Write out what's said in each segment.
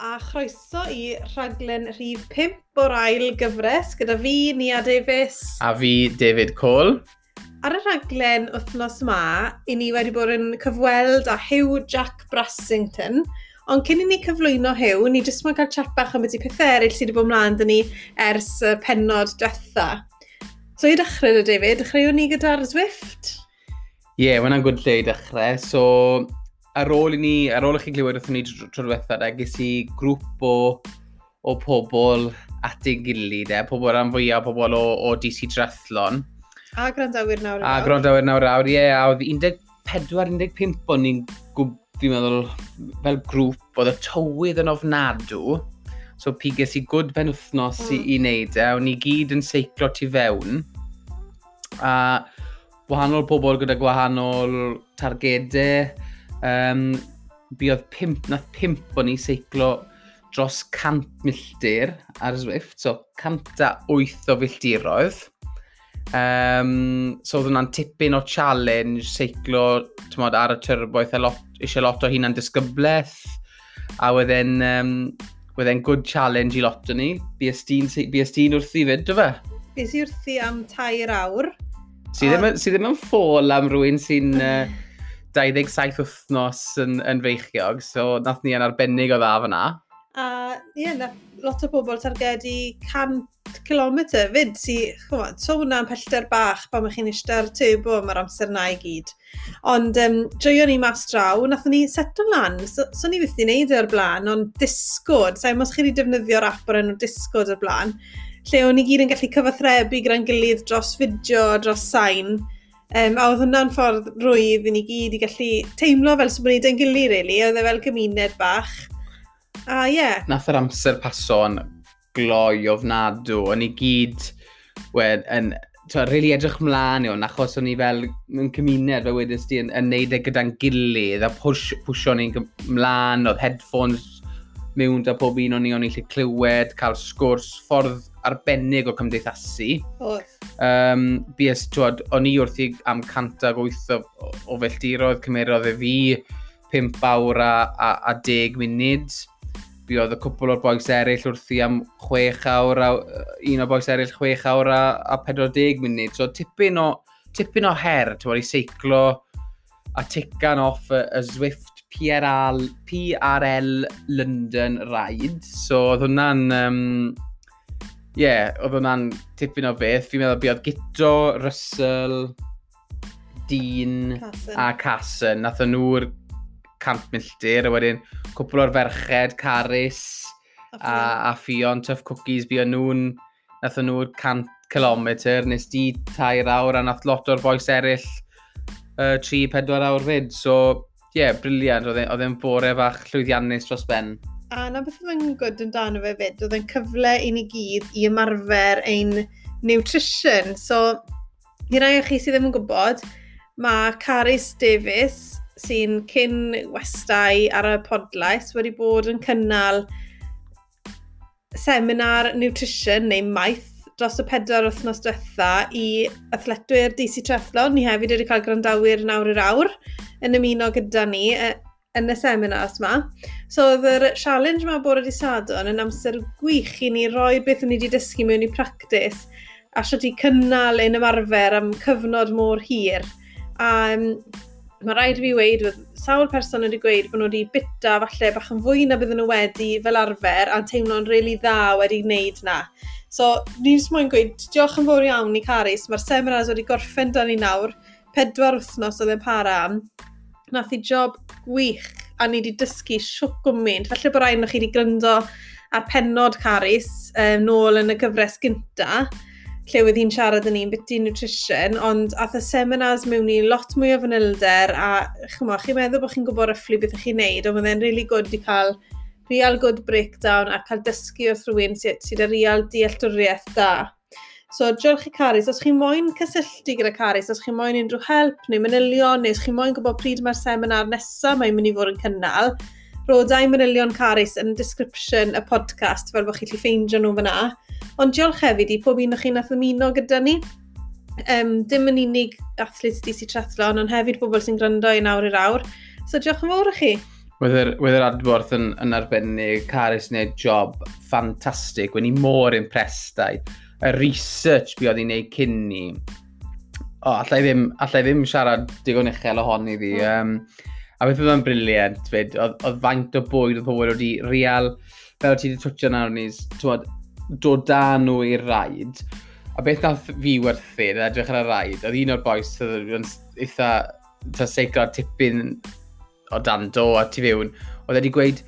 a chroeso i rhaglen rhif 5 o'r ail gyfres gyda fi, Nia Davies. A fi, David Cole. Ar y rhaglen wythnos yma, i ni wedi bod yn cyfweld â Hugh Jack Brassington, ond cyn i ni cyflwyno Hugh, ni jyst mae'n cael chat bach am beth i pethau eraill sydd wedi bod ymlaen dyn ni ers y penod diwetha. So i dechrau, David, dechreuwn ni gyda'r Zwift? Ie, yeah, mae'n good lle i dechrau. So, ar ôl i ni, ar ôl i chi glywed wrthyn ni tro diwethaf, agos i grŵp o, o pobl at ei gilydd, e, pobl rhan fwyaf, pobl o, o DC Drathlon. A grandawyr nawr A grandawyr nawr awr, ie, a oedd 14-15 o'n ni'n fi'n meddwl, fel grŵp, oedd y tywydd yn ofnadw. So piges i gwd ben wythnos mm. i, i wneud e. O'n i gyd yn seiclo tu fewn. A gwahanol pobl gyda gwahanol targedau, Um, buodd pimp, nath pimp o'n i seiclo dros 100 milltir ar Zwift, so 108 o filltiroedd. Um, so oedd hwnna'n tipyn o challenge, seiclo tymod, ar y tyrboeth, eisiau lot o hunan disgybleth, a wedyn, um, wedyn good challenge i lot o ni. Bies ti'n wrthi fyd, dy fe? Bies i wrthi am tair awr. Si ddim, on... si ddim yn ffôl am rhywun sy'n... Uh, 27 wythnos yn, yn feichiog, so nath ni yn arbennig o dda fyna. A ie, yeah, lot o bobl targedu 100 km fyd, si, chwmod, so hwnna'n pellter bach pan chi'n eistedd ar tebo mae'r amser na i gyd. Ond um, joio ni mas draw, nath ni setlo lan, so, so ni fydd i wneud o'r blaen, ond Discord, sa'n mos chi wedi defnyddio'r app o'r enw Discord o'r blaen, lle o'n ni gyd yn gallu cyfathrebu gyda'n gilydd dros fideo, dros sain, Um, a oedd hwnna'n ffordd rwydd i ni gyd i gallu teimlo fel sy'n bod ni'n gilydd, really. Oedd e fel gymuned bach. A ie. Yeah. Nath yr amser paso'n gloi ofnadw. O'n i gyd wed, yn, twa, really edrych mlaen iawn, achos o'n i fel yn cymuned, fel wedys di, yn, yn neud e gyda'n gilydd, a pwsh, pwsio ni'n mlaen, oedd headphones mewn da pob un o'n i o'n i lle clywed, cael sgwrs, ffordd arbennig o cymdeithasu. Oedd Um, BS, twod, o'n i wrth i am cant ag wyth o, o felltiroedd, cymerodd e fi, 5 awr a, a, a 10 munud. Fi oedd y cwpl o'r boes eraill wrth i am 6 awr, a, un o boes eraill 6 awr a, a 40 munud. So tipyn o, tipyn o her, twod, i seiclo a tican off y, y Zwift PRL, PRL London Ride. So oedd hwnna'n... Um, ie, yeah, oedd hwnna'n tipyn o beth. Fi'n meddwl bydd Gito, Russell, Dean Casson. a Casson. Nath nhw'r camp milltir, a wedyn cwpl o'r ferched, Caris a, a, Fion, Tough Cookies, bydd nhw'n nath nhw'r 100 kilometr, nes di tair awr, a nath lot o'r boes eraill uh, 3-4 awr fyd. So, ie, yeah, briliant, oedd e- e'n bore fach llwyddiannus dros ben. A na beth oedd yn gwyd yn dan o fe fyd, oedd yn cyfle i ni gyd i ymarfer ein nutrition. So, i rai o chi sydd ddim yn gwybod, mae Caris Davis sy'n cyn westau ar y podlais, wedi bod yn cynnal seminar nutrition neu maith dros y pedwar wythnos diwetha i athletwyr DC Trefflon. Ni hefyd wedi cael grandawyr nawr i'r awr yn ymuno gyda ni yn y seminars yma. So oedd yr challenge yma bore di sadon yn amser gwych i ni roi beth ni wedi dysgu mewn i practis a sio ti cynnal ein ymarfer am cyfnod mor hir. A um, mae rhaid fi weid, wedi sawl person wedi gweud bod nhw wedi bita falle bach yn fwy na bydden nhw wedi fel arfer a'n teimlo'n rili really dda wedi gwneud na. So, ni'n just moyn gweud, diolch yn fawr iawn i Caris, mae'r seminars wedi gorffen dan ni nawr, pedwar wythnos oedd e'n para am, nath i job gwych a ni wedi dysgu siwc gwmynt. Felly bod rhaid chi wedi gryndo ar penod Caris um, nôl yn y gyfres gynta, lle oedd hi'n siarad yn ni'n bit nutrition, ond ath y seminars mewn i lot mwy o fanylder a chymo, chi'n meddwl bod chi'n gwybod ryfflu beth ych chi'n neud, ond mae'n really good i cael real good breakdown a cael dysgu wrth rhywun sydd sy â real dealltwriaeth da So, diolch i Caris. Os chi'n moyn cysylltu gyda Caris, os chi'n moyn unrhyw help neu manylion, neu os chi'n moyn gwybod pryd mae'r seminar nesaf mae'n mynd i fod yn cynnal, rodau manylion Caris yn description y podcast fel bod chi'n ffeindio nhw fyna. Ond diolch hefyd i pob un o'ch chi'n nath ymuno gyda ni. Um, dim yn unig athlet DC Trethlon, ond hefyd bobl sy'n gryndo i nawr i'r awr. So diolch yn fawr i chi. Wedd yr adborth yn, yn arbennig, Caris wneud job ffantastig, wedi mor impressed y research bu oedd i'n neud cyn ni, o, allai ddim, allai ddim siarad digon uchel ohoni ddi. Um, a beth oedd yn briliant, fyd, oedd oedd faint o bwyd oedd pobl wedi real, fel ti wedi twtio nawr ni, twod, dod da nhw i'r rhaid. A beth nath fi werthu, edrych ar y rhaid, oedd un o'r boes oedd yn eitha ta seiclo tipyn o dan do a tu fewn, oedd wedi gweud,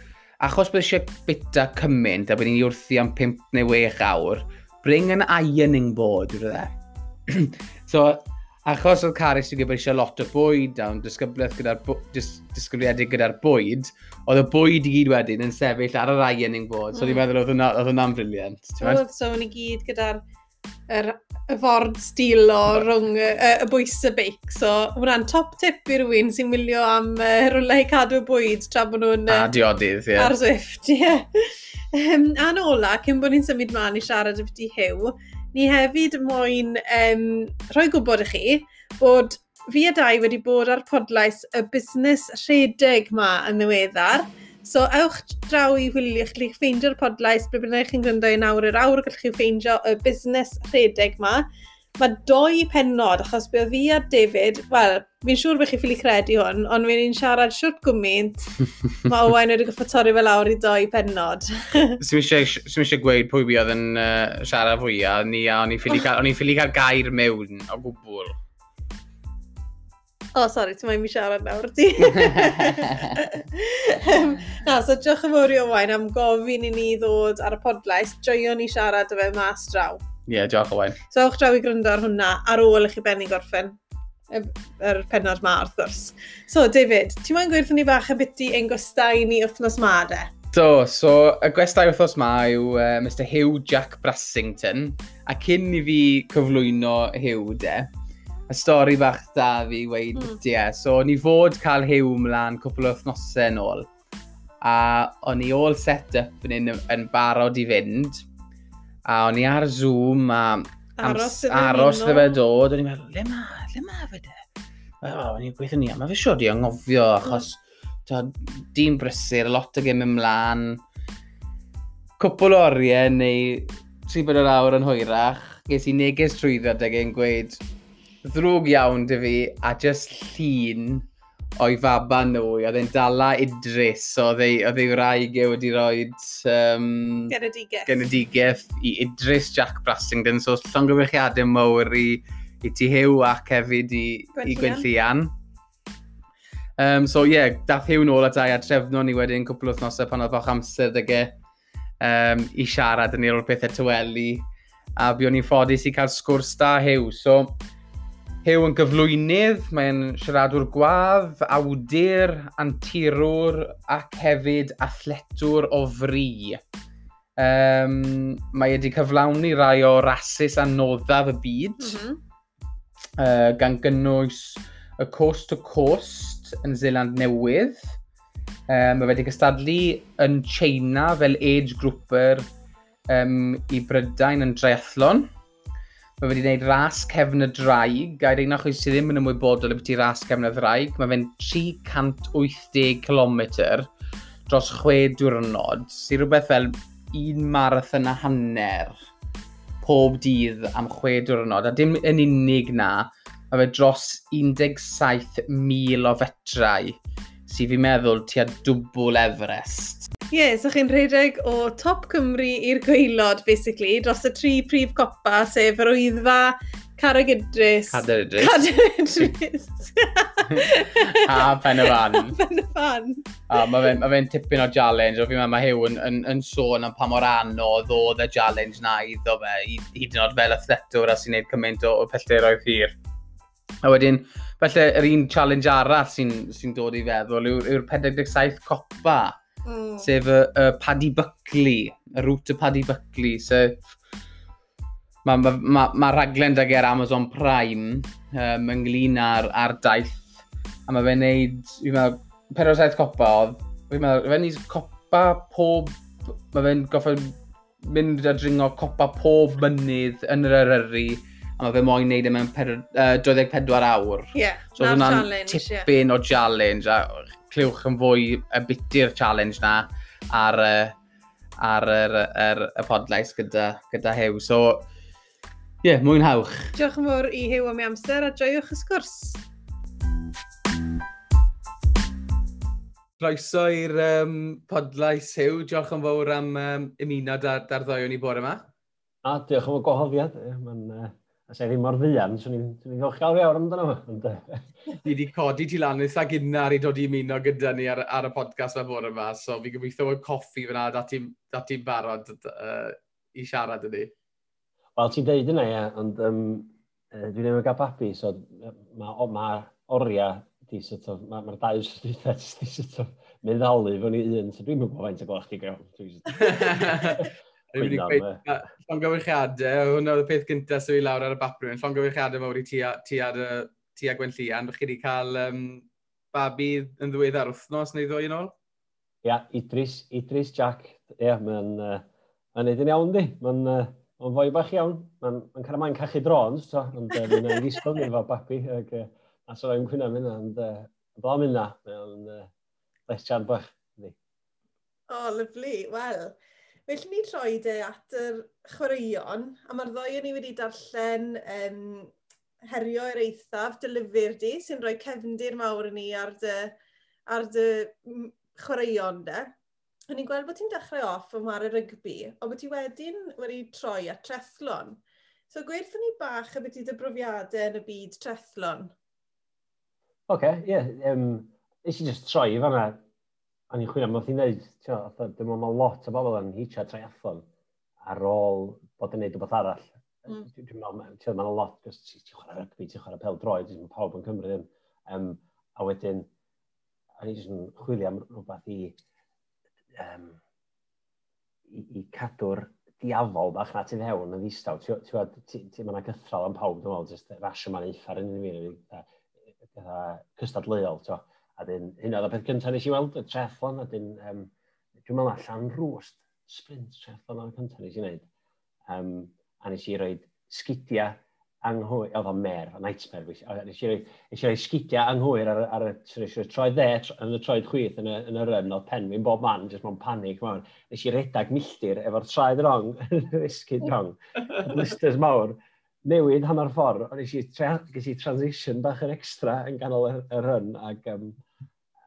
achos bod eisiau bita cymaint a bod ni'n wrthi am 5 neu 6 awr, Bring an ironing board, yw'r dde. so, achos oedd Caris i gyfeisio lot o bwyd a'n disgybliaeth gyda'r dis, disgybliedig gyda'r bwyd, oedd y bwyd i gyd wedyn yn sefyll ar yr ironing board. So, mm. ni'n meddwl oedd hwnna'n hwnna briliant. Oedd so, ni gyd gyda'r er, y ford stilo rhwng y, y bwys y beic. So, hwnna'n top tip i rhywun sy'n wylio am uh, rhywle i cadw bwyd tra bod nhw'n... Uh, a diodydd, ie. Yeah. Ar Zwift, ie. Yeah. Um, a'n ola, cyn bod ni'n symud mlaen i siarad yfyd i Hew, ni hefyd moyn um, rhoi gwybod i chi bod fi a dau wedi bod ar podlais y busnes rhedeg ma yn ddiweddar. So ewch draw i wylio chi ffeindio'r podlais, ble bynnag chi'n gwrando i nawr yr awr, gallwch chi ffeindio y busnes rhedeg ma. Mae doi penod, achos bydd fi a David, wel, fi'n siŵr bych chi ffili credu hwn, ond fi'n siarad siwrt gwmynt, mae Owain wedi goffa torri fel awr i doi penod. Swn eisiau gweud pwy fi oedd yn uh, siarad fwyaf, ni a o'n i'n ffili cael gair mewn o gwbl. O, oh, sori, ti'n mynd i siarad nawr, ti? um, na, so diolch yn fawr i Owain am gofyn i ni ddod ar y podlais. Joio ni siarad o fe mas draw. Ie, yeah, diolch Owen. So ewch draw i gryndo ar hwnna ar ôl i chi benni gorffen y, yr penod ma wrth gwrs. So David, ti'n mwyn gwerthu ni bach y biti ein gwestai ni wythnos ma de? Do, so y gwestai wythnos ma yw uh, Mr Hugh Jack Brassington a cyn i fi cyflwyno Hugh de, y stori bach da fi weid mm. byti. E. So ni fod cael Hugh mlaen cwpl o wythnosau yn ôl a o'n i all set up yn, yn barod i fynd a o'n i ar Zoom a aros, aros dde fe dod, o'n i'n meddwl, le ma, le ma fe de? O'n i'n gweithio ni, a mae fe siodi o'n angofio, mm. achos mm. dim brysur, lot o gym ymlaen, cwpl o oriau neu tri bod yr awr yn hwyrach, ges i neges trwyddo adeg yn gweud, ddrwg iawn dy fi, a just llun o'i faba nhw, oedd e'n dala Idris, oedd ei wraig e wedi rhoi um, genedigaeth. genedigaeth i Idris Jack Brassington, so llongyfrichiadau mawr i, i ti hew ac hefyd i, i Gwynllian. Um, so ie, yeah, dath hew nôl a dau a trefno ni wedyn cwpl o thnosau pan oedd o'ch amser ddeg um, i siarad yn i'r o'r pethau tyweli a buon ni'n ffodus i cael sgwrs da hew. So, Hew yn gyflwynydd, mae'n siaradwr gwadd, awdur, antirwr ac hefyd athletwr o fri. Um, mae wedi cyflawni rai o rasis anoddaf y byd, mm -hmm. uh, gan gynnwys y Coast to Coast yn Zeland Newydd. Um, mae wedi gystadlu yn China fel age grouper um, i Brydain yn Driathlon. Mae wedi gwneud ras cefn y draig, a'r un achos sydd ddim yn ymwybodol y beth i ras cefn y draig, mae fe'n 380 km dros 6 diwrnod, sy'n rhywbeth fel un marathon a hanner pob dydd am 6 diwrnod, a dim yn unig na, mae fe dros 17,000 o fetrau sydd fi'n meddwl tua dwbl Everest. Ie, yeah, so chi'n rhedeg o top Cymru i'r gweilod, basically, dros y tri prif copa, sef yr wyddfa, Carag Idris. Cader Idris. Cader Idris. a Pen y Fan. A Pen y Fan. A mae fe'n fe tipyn o challenge, o fi'n meddwl mae Hew yn, yn, yn sôn am pa mor anodd oedd y challenge na iddo fe, hyd yn oed fel athletwr a sy'n neud cymaint o, o pellteroedd hir. A wedyn, felly yr un challenge arall sy'n sy dod i feddwl yw'r yw, 47 copa, mm. sef y, y Paddy Buckley, y route y Paddy Buckley. sef mae ma, ma, ma raglen dag ar Amazon Prime um, ynglyn ar, ar daith. A mae fe'n neud, fi'n meddwl, 47 copa oedd, fi'n meddwl, fe'n neud copa pob, mae fe'n goffa mynd a dringo copa pob mynydd yn yr eryri a mae fe moyn neud e mewn per, uh, 24 awr. Ie, yeah, so, na'r challenge. tipyn yeah. o challenge, a clywch yn fwy y biti'r challenge na ar, uh, ar, ar, ar, y podlais gyda, gyda Hew. So, ie, yeah, mwynhawch. Diolch yn fawr i Hew am ei amser a joiwch y sgwrs. Croeso i'r um, podlais Hew. Diolch yn fawr am um, ymuno da'r ddoi o'n i bore yma. A diolch am y gwahoddiad. Mae'n uh, a sef ddim mor fuan, swn i'n ddochel iawn amdano fo. Eh, ni wedi codi ti lan eitha gynnar i dod i ymuno gyda ni ar, ar y podcast fe bore yma, so fi gobeithio bod coffi fyna, da ti'n barod uh, i siarad ydy. Wel, ti'n deud yna, ia, ond um, dwi ddim yn gael babi, so mae ma oriau di sort of, mae'r ma dau wrth dweud di sort of, meddalu fo'n i un, so dwi'n mynd bod faint o gwelch chi gael. Rwy'n mynd i gweud, llongyfrichiadau, hwnna oedd y peth gyntaf sy'n fi lawr ar y baprwyn, llongyfrichiadau mawr i ti a, ti a, ti a Gwen Llian, rwy'ch chi wedi cael um, babi yn ddiweddar wythnos neu ddwy yn ôl? Ia, yeah, Idris, Idris Jack, ia, yeah, mae'n uh, neud yn iawn di, mae'n uh, ma fwy bach iawn. Mae'n ma cael ymlaen cachu drons, so, ond uh, mae'n ei ddisgwyl gyda fel babi. Ac, uh, a so rhaid cwyna mynd, ond uh, blaen mynd na. Mae'n uh, lesian bach. O, oh, lyflu. Wel, Felly ni troi de at yr chwaraeon, a mae'r ddoi ni wedi darllen um, herio i'r eithaf, dylifur di, sy'n rhoi cefndir mawr i ni ar dy, ar dy chwaraeon de. A ni'n gweld bod ti'n dechrau off yn war y rygbi, ond bod ti wedyn wedi troi at trethlon. So gweithio ni bach y beth i dy brofiadau yn y byd trethlon. Oce, okay, ie. Yeah, um, Nes i just troi fan'na a ni'n chwilio, mae'n neud, tio, dwi'n meddwl mae lot o bobl yn hitio triathlon ar ôl bod yn neud rhywbeth arall. Mm. Dwi'n meddwl, tio, mae'n lot, ti'n chwarae rygbi, ti'n chwarae pel droed, ti'n pawb yn Cymru ddim. Um, a wedyn, o'n i'n chwilio am rhywbeth i, um, i, i cadw'r diafol bach na ti'n hewn yn ddistaw. Mae yna gythral am pawb, dwi'n meddwl, jyst rasio ma'n eitha ar un i fi, cystadleuol. Tio. A dyn, hyn oedd y peth cyntaf nes i weld, y treffon, a dyn, um, dwi'n meddwl allan rwst, sprint treffon oedd y cyntaf nes i wneud. Um, a nes i roi sgidiau anghwyr, oedd o'n mer, a nightmare, a nes i roi, nes i roi sgidiau anghwyr ar, ar, ar y troed dde, yn y troed chwith, yn y, yn y ryn, oedd pen fi'n bob man, jyst mewn panic, mewn. Nes i redag milltir efo'r traed rong, yn y rong, blisters mawr, newid hanner ffordd, ond nes i, tra, i transition bach yn extra yn ganol y, y run, ac um,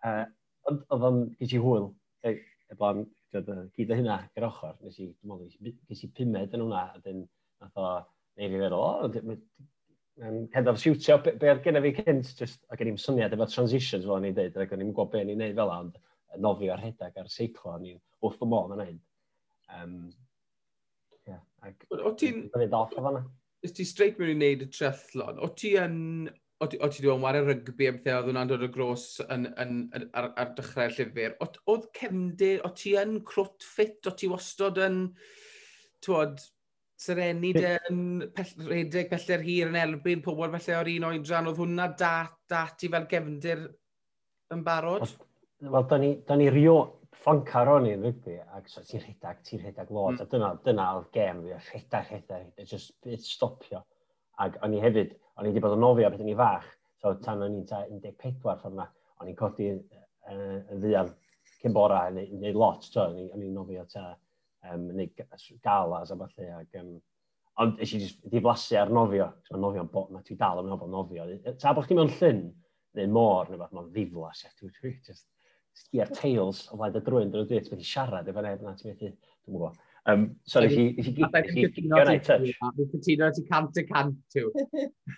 Uh, oedd o'n gys i hwyl, e blaen gyd o hynna gyda ochr, nes i, dwi'n meddwl, gys i pumed yn hwnna, a dyn nath o neu fi feddwl, o, um, head of siwtio, be, be oedd gen i fi cynt, just, a gen i'n syniad efo transitions fel o'n i'n deud, ac o'n i'n gwybod be o'n i'n neud fel ond nofio ar rhedeg ar seiclo, o'n i'n wrth y môl yn ein. Um, yeah, ac... O ti'n... O'n i'n dod o fanna. Ys ti straight mewn i wneud y triathlon, o ti yn o ti wedi wario rygbi a bethau, oedd hwnna'n dod o gros yn, yn, yn, ar, ar dechrau'r llyfr. Oedd cefndir, o ti yn crwt ffit, o ti wastod yn, twod, sereni de yn pell, redeg peller hir yn erbyn pobl felly o'r un oedran, oedd hwnna dat, dat i fel gefndir yn barod? Wel, da ni, da ni rio ffancar o'n i'n rygbi, ac so ti'n rhedag, ti'n rhedag lot, mm. a dyna, dyna oedd gem fi, rhedag, rhedag, rhedag, just, stopio. Ac o'n i hefyd, O'n i wedi bod yn nofio beth yn i fach, so tan o'n i'n 14 ffordd yna, o'n i'n codi yn uh, ddiad cyn bora, neu, neu lot, so, o'n i'n nofio ta, um, neu galas a falle, ac um, ond eisiau just diflasu ar nofio, cos mae nofio'n bo, mae ti dal yn nofio nofio. Ta bod chdi mewn llyn, neu môr, neu beth, mae'n ddiflas, ia, dwi'n just sgi ar tails o flaen dy drwy'n drwy'n dwi'n siarad efo neb na, ti'n methu, dwi'n gwybod. Um, so nes i... Nes i gytuno ti cytuno ti cant y cant tiw.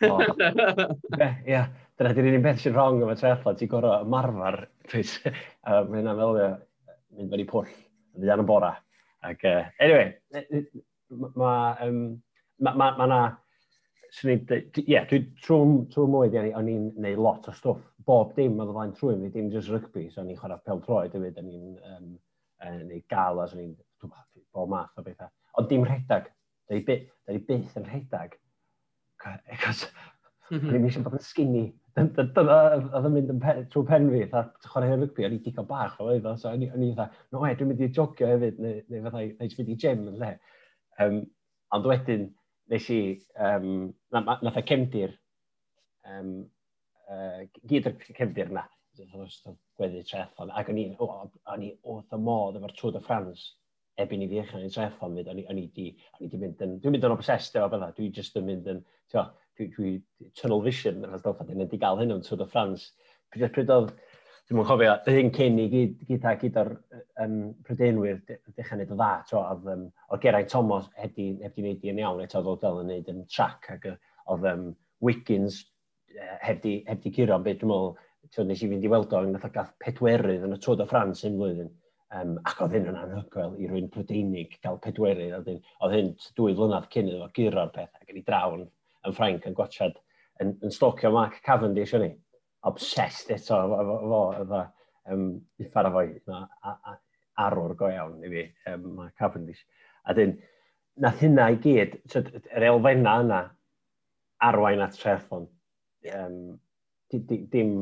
Oh. Ie, dyna di'r unig beth sy'n rong efo triathlon, ti'n gorau ymarfer. Mae hynna'n fel mynd fyny pwll, yn ddian y bora. Ac, uh, anyway, mae... Um, ma, ma, ma na... Ie, yeah, dwi trwy'n mwyd, o'n i'n neud lot o stwff. Bob dim oedd o flaen trwy'n fi, dim just rygbi. So, o'n i'n chwarae pel troed hefyd, o'n i'n um, neud galas, o'n i'n bob math o bethau. Ond dim rhedag. Da ni, byth, da ni byth yn rhedag. Cos, mhm. o'n i eisiau bod yn skinny. Dyna oedd yn mynd trwy pen fi, dda chwarae rygbi, o'n i digon bach o oedd so o'n i'n dda, no e, dwi'n mynd i jogio hefyd, neu, neu fatha, neu mynd i gym yn lle. Um, ond wedyn, nes i, um, na, nath y cefndir, um, uh, gyd o'r cefndir yna, gweddi triathlon, ac o'n i, o'n i wrth y modd efo'r Tour de France, ebyn i fi eich yn triathlon fyd, o'n i, on i di, o'n i di mynd yn, dwi'n mynd yn obsessed efo bydda, dwi just yn mynd yn, tio, dwi, dwi tunnel vision, achos dal ffadyn yn di gael hyn o'n Tour de France. Pryd, pryd oedd, dwi'n mwyn cofio, yr hyn cyn i gyda gyda'r um, prydenwyr dechrau wneud o dda, tro, oedd, um, oedd Geraint Thomas heb di, heb di wneud i'n iawn, eto oedd Odell yn wneud yn track, ac oedd um, Wiggins heb di, heb di curo, beth dwi'n meddwl, nes i fynd i weld o, nath o gath pedwerydd yn y Tour de France un flwyddyn. Um, ac oedd hyn yn anhygoel i rwy'n Prydeinig gael pedwerydd. Oedd, oedd hyn dwy flynedd cyn iddo fo guro'r peth ac yn ei draw yn yn Ffrainc yn gwachad yn, yn stocio Mark Cavendish o'n i. Obsessed eto fo, efo um, uffar o foi arwr go iawn i fi, um, Mark Cavendish. A dyn, nath hynna i gyd, so, yr elfenna yna, arwain at triathlon. Um, dim,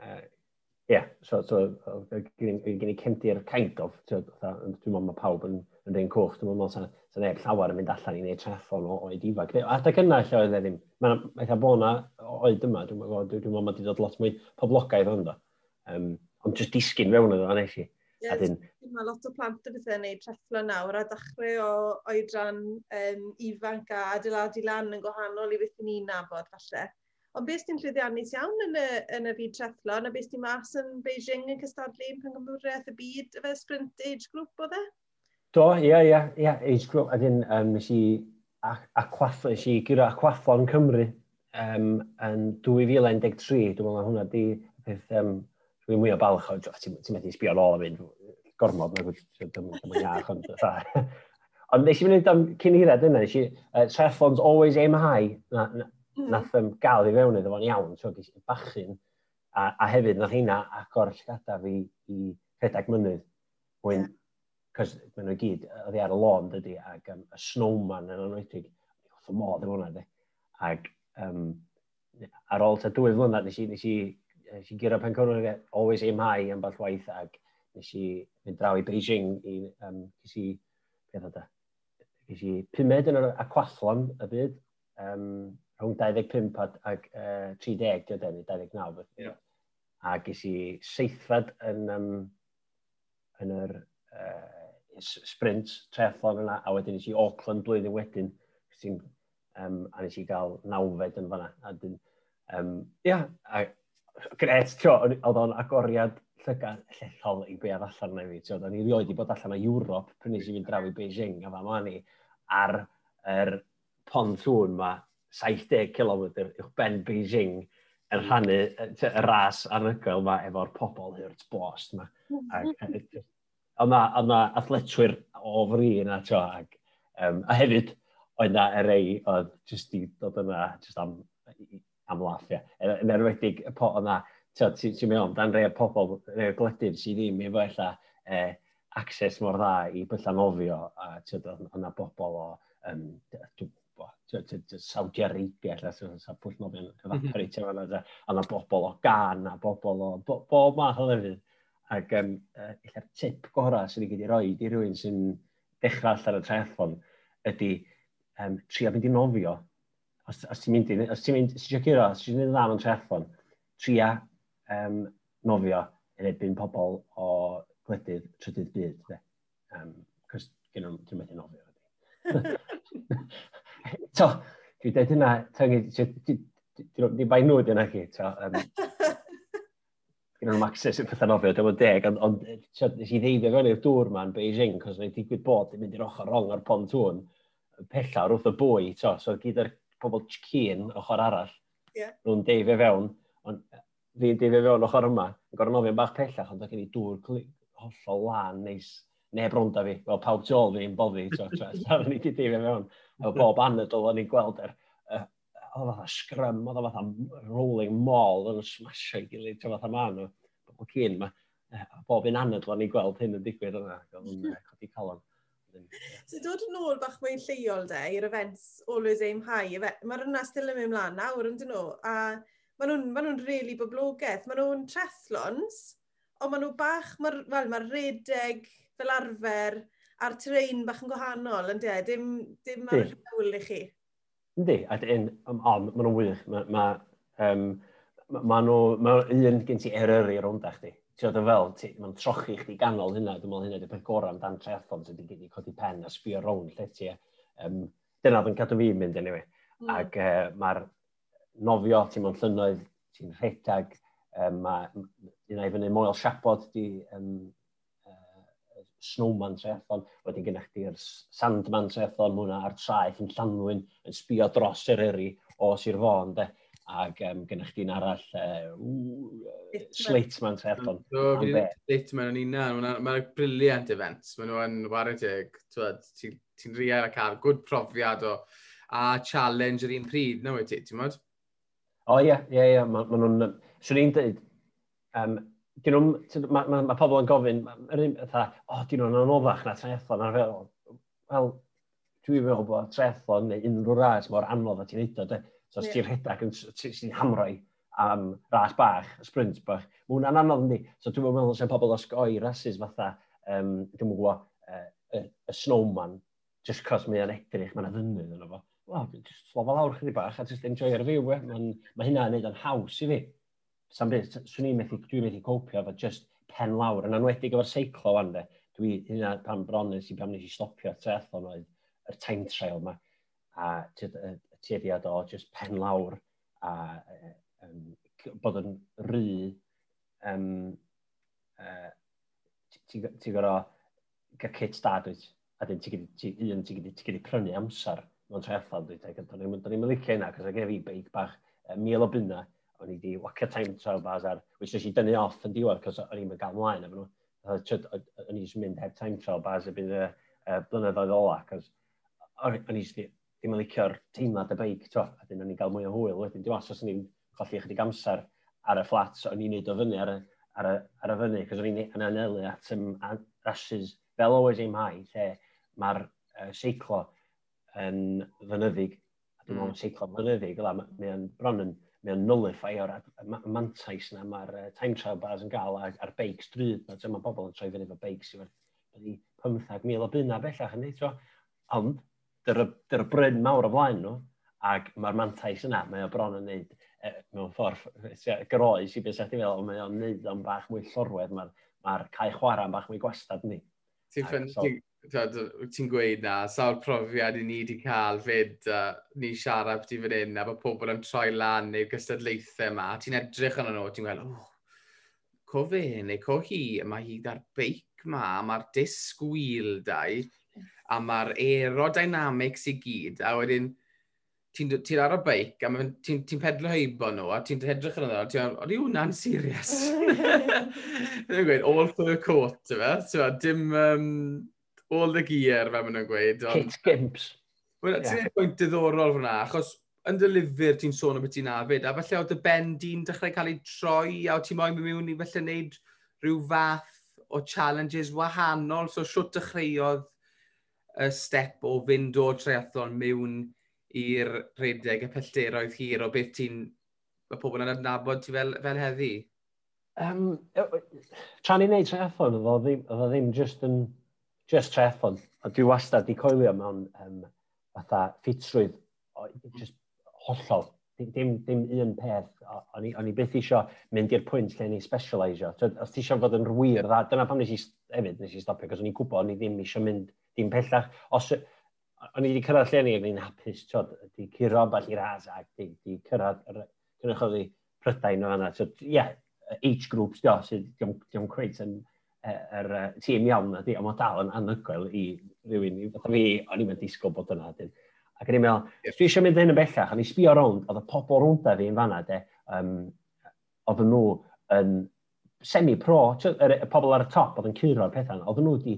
uh, yeah, so, so gen i cefndir kind of, dwi'n meddwl mae pawb yn, yn rhan cwch, dwi'n meddwl sa'n sa neb llawer yn mynd allan i wneud treffon o, oed ifanc. A adeg yna lle oedd e ddim, mae'n eitha bod na oed yma, dwi'n meddwl, dwi'n meddwl mae wedi dod lot mwy poblogaidd ond o. Um, ond jyst disgyn fewn iddo, nes i. Ie, dyn... mae lot o plant o bethau yn gwneud trefflo nawr a dechrau o oedran um, ifanc a adeiladu lan yn gwahanol i beth ni'n nabod falle. Ond beth sy'n llwyddiannus iawn yn y, yn y byd trethlon, a beth sy'n mas yn Beijing yn cystadlu yn Pengamwraeth y byd, y fe sprint age group o dde? Do, ie, ie, ie, age group. A dyn, um, nes i aquath, nes i gyro aquathlon Cymru um, yn 2013. Dwi'n meddwl na hwnna di peth um, dwi'n mwy o balch o, ti'n methu sbio ar ôl a fynd, gormod, dwi'n mwy iach, ond fatha. Ond nes i fynd am cyn i dded yna, nes i, uh, triathlon's always aim high. Na, na, Hmm. nath um, gael i fewn iddo fo'n iawn, so ges i bachyn, a, a hefyd nath hynna agor llgada fi i rhedeg mynydd. wyn, cos maen nhw gyd, oedd hi ar y lôn dydy, ac um, y snowman yn anwedig, wrth y modd efo hwnna, de. Ac um, ar ôl ta dwy flynedd, nes i, nes i, nes i gyrra pen cwrwyd, always aim high am ball waith, ac nes i fynd draw i Beijing i, um, nes i, beth oedd e, nes i pumed yn yr aquathlon y byd, um, rhwng 25 ag, ag uh, 30, diod enni, 29 beth. Yeah. A ges i seithfed yn, um, yn yr uh, sprint triathlon yna, a wedyn nes i Auckland blwyddyn wedyn, sy'n, um, a nes i gael nawfed yn fanna. A dyn, um, ia, yeah, a gret, tio, oedd o'n agoriad llygad llethol i be ar allan na fi. Tio, o'n i rioed i bod allan o Ewrop, pryn nes i fynd draw i Beijing, a fa ma ni, ar yr er pon llwn ma, 70 km uwch ben Beijing yn mm. rhannu y ras anhygoel yma efo'r pobl hurt bost yma. Ond yna athletwyr o fri yna, tio, ac, um, a hefyd, oedd na y rei oedd jyst i dod yna jyst am, am laff, ia. Yn erwedig, y po, yna, tio, ti'n meddwl, dan rei o pobl, rei o gledydd sydd ddim efo ella eh, access mor dda i byllan ofio, a tio, yna bobl o, um, Saudi Arabia, lle sy'n sa pwll nofyn yn mhm. evaporatio fan yna, a na bobl o gan, a bobl o bob math o lefydd. Ac um, uh, tip gorau sy'n ei gyd i roi i rywun sy'n dechrau allan y triathlon ydy um, trio mynd i nofio. Os, os ti'n mynd i, os ti'n mynd, os ti'n mynd, os ti'n mynd am yn triathlon, tria um, nofio yn ebyn pobl o gwledydd trydydd byd. Um, Cos gen nhw'n methu nofio. to, dwi'n dweud hynna, di bai nhw dyna chi, to. Um, Gyda nhw'n access i'r pethau nofio, dwi'n deg, ond on, nes i ddeifio fewn i'r dŵr ma'n Beijing, cos mae'n digwydd bod yn mynd i'r ochr rong ar pontwn, pellawr wrth y bwy, to, so gyda'r pobl cyn ochr arall, yeah. nhw'n deifio fewn, ond fi'n deifio fewn ochr yma, yn gorau nofio'n bach pellach, ond da gen i dŵr hollol lan neis neb rownd a fi, fel pawb tu ôl fi yn boddi, so o'n i wedi dim mewn, fel bob anadol o'n i'n gweld yr, oedd o fatha sgrym, oedd o fatha rolling mall oedd yn smasho i gilydd, ti'n fatha ma nhw, bobl cyn ma, bob un anadl o'n i'n gweld hyn yn digwydd yna, o'n i'n codi calon. So dod yn ôl bach mwy lleol de, i'r events Always Aim High, mae'r hwnna still yn mynd mlaen nawr, yn nhw, a maen nhw'n ma nhw really boblogaeth, maen nhw'n trethlons, ond maen nhw bach, mae'r well, ma redeg, fel arfer a'r trein bach yn gwahanol, yn de? Dim, dim ar y rhewl i chi. Yndi, a dyn, um, o, maen nhw'n wych. Mae ma, um, ma nhw, ma un gen ti eryri i'r ond chdi. Ti oedd yn e fel, mae'n trochi chdi ganol hynna, dwi'n meddwl hynna di peth gorau amdan triathlon sydd wedi codi pen a sbio rownd lle ti. Um, dyna oedd yn cadw fi mynd, anyway. Mm. Ac uh, e, mae'r nofio, ti'n mewn llynnoedd, ti'n rhedag, um, e, mae un o'i fyny Moel Siapod di um, Snowman Triathlon, wedyn gennych chi'r Sandman Triathlon, hwnna a'r traeth yn Llanwyn, yn sbio dros yr eri o Sir Fôn, de. Ac um, gennych chi'n arall, uh, Slateman Triathlon. Do, fi Slateman yn unan, mae'n briliant event. mae nhw'n waretig, ti'n ti riau a cael good profiad o a challenge yr un pryd, na wyt ti, ti'n modd? O ie, ie, ie, maen nhw'n... Swn i'n dweud, um, dyn nhw'n, mae ma, ma pobl yn gofyn, yr un, o, dyn nhw'n anoddach na triathlon, a'r fel, wel, dwi'n meddwl bod triathlon neu unrhyw ras mor anodd a ti'n neud o, de. So, os ti'n rhedeg, yn ti'n hamroi am ras bach, sprint bach, mae hwnna'n anodd ni. So, dwi'n meddwl sy'n pobl osgoi rasis fatha, um, dwi'n gwybod, uh, y, y snowman, just cos mae'n edrych, mae'n ddynnydd yn efo. Wel, just slofa lawr chydig bach a just y fyw. Mae ma hynna'n neud yn haws i fi sa'n byd, swn i'n methu, dwi'n methu copio efo just pen lawr, yn anwedig efo'r seiclo wan de, dwi hynna pan bron nes i pan nes i stopio triathlon oedd yr time trail yma, a tueddiad o just pen lawr, a um, bod yn rhy, um, uh, ti'n gorau gael kit da dwi, a dyn ti'n gyda prynu amser mewn triathlon dwi, ac do'n i'n licio hynna, cos o gef i beic bach, mil o bunna, o'n i wedi wacio time trial bars ar, which nes i dynnu off yn diwedd, cos o'n i'n gael mlaen efo nhw. O'n i ddim mynd heb time trial bars y bydd y blynyddoedd ola, cos o'n i ddim yn licio'r teimlad y beic, to, a dyn o'n i'n cael mwy o hwyl wedyn. Dim os os o'n i'n colli ychydig amser ar y fflat, o'n i'n neud o fyny ar y, ar y, ar y fyny, cos o'n i'n anelu at ym, rasys fel always aim high, lle mae'r uh, seiclo yn fynyddig, a dwi'n meddwl mm. seiclo fynyddig, mae o'n bron yn mae o'n nullifio'r mantais na mae'r uh, time trial bars yn gael ar, ar beics drud. Na, dyma bobl yn troi fyny efo beics i wedi 15,000 o bunna bellach yn dweud. Ond, dy'r dy bryn mawr o flaen nhw, ac mae'r mantais yna, mae o bron yn neud e, mewn ffordd groes i beth sy'n fel, ond mae o'n neud o'n bach mwy llorwedd, mae'r ma cae chwarae bach mwy gwastad ni. Ti'n ffyn, so, ti'n gweud na, sawl profiad i ni wedi cael fyd, uh, ni siarad ti fan hyn, a bod pobl yn troi lan neu'r gystadlaethau yma, ti'n edrych yn nhw, ti'n gweld, oh, co fe neu co hi, mae hi da'r beic ma, mae'r disg wheel dau, a mae'r aerodynamics i gyd, a wedyn, ti'n ti ar y beic a ti'n ti, pedlo heibo nhw a ti'n edrych yn yno, ti'n oeddi hwnna'n serious. Dwi'n gweud, all for the court, yma. Dim, um, all the gear, fe maen nhw'n gweud. On... Kit Gimps. Wel, yeah. ti'n yeah. pwynt diddorol fyna, achos yn dy lyfr ti'n sôn o beth ti'n afyd, a falle oedd y ben di'n dechrau cael ei troi, a oedd ti'n moyn mynd mewn i falle wneud rhyw fath o challenges wahanol, so siwt dechreuodd y step o fynd o triathlon mewn i'r rhedeg y pellteroedd hir o beth ti'n y pobl yn adnabod ti fel, fel heddi? Um, tra ni'n neud triathlon, oedd o ddim, ddim just yn just treff ond, a dwi wastad di coelio mewn um, fatha ffitrwydd, just hollol, dim, dim un peth, o'n i, on i byth isio mynd i'r pwynt lle ni specialisio. Os ti eisiau fod yn rwyr dda, dyna pam nes i hefyd nes i stopio, cos o'n i'n gwybod o'n i ddim eisiau mynd dim pellach. Os, o'n i wedi cyrraedd lle ni, o'n i'n hapus, tod, di curo bach i'r ac di, di cyrraedd, cynrychol di prydain o hana. Ie, yeah, age groups, dio, sydd diom, diom cweith yn yr er, er, tîm iawn na di, ond mae dal yn anhygoel i rhywun. Fatha fi, o'n i'n disgwyl bod yna. Dyn. Ac o'n i'n meddwl, yep. dwi eisiau mynd hyn yn bellach, o'n i'n sbio rownd, oedd y pobl rwnda fi yn fanna, de, um, oedd nhw yn semi-pro, y pobl ar y top oedd yn curo'r pethau, oedd nhw wedi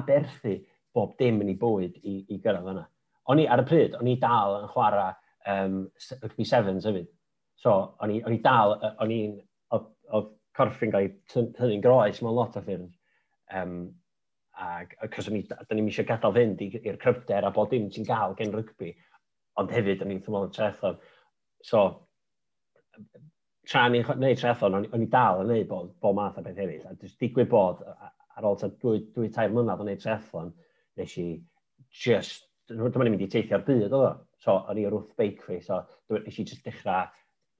aberthu bob dim yn ei bwyd i, i gyrraedd yna. O'n i ar y pryd, o'n i dal yn chwarae um, rugby sevens hefyd. So, o'n i, on i dal, o'n i'n, oedd corffi'n cael hynny'n groes mewn lot o ffyrdd. Um, ac cos ni, da ni'n eisiau gadael fynd i'r cryfder a bod dim ti'n gael gen rygbi, ond hefyd o'n i'n thymol yn trethon. So, tra ni'n gwneud trethon, o'n i dal yn gwneud bod, bod math o beth eraill. A jyst digwydd bod, ar ôl ta dwy, dwy tair mlynedd yn gwneud trethon, nes i just, dyma ni'n mynd i teithio'r byd oedd o. So, o'n i o'r wrth bakery, so nes i just dechrau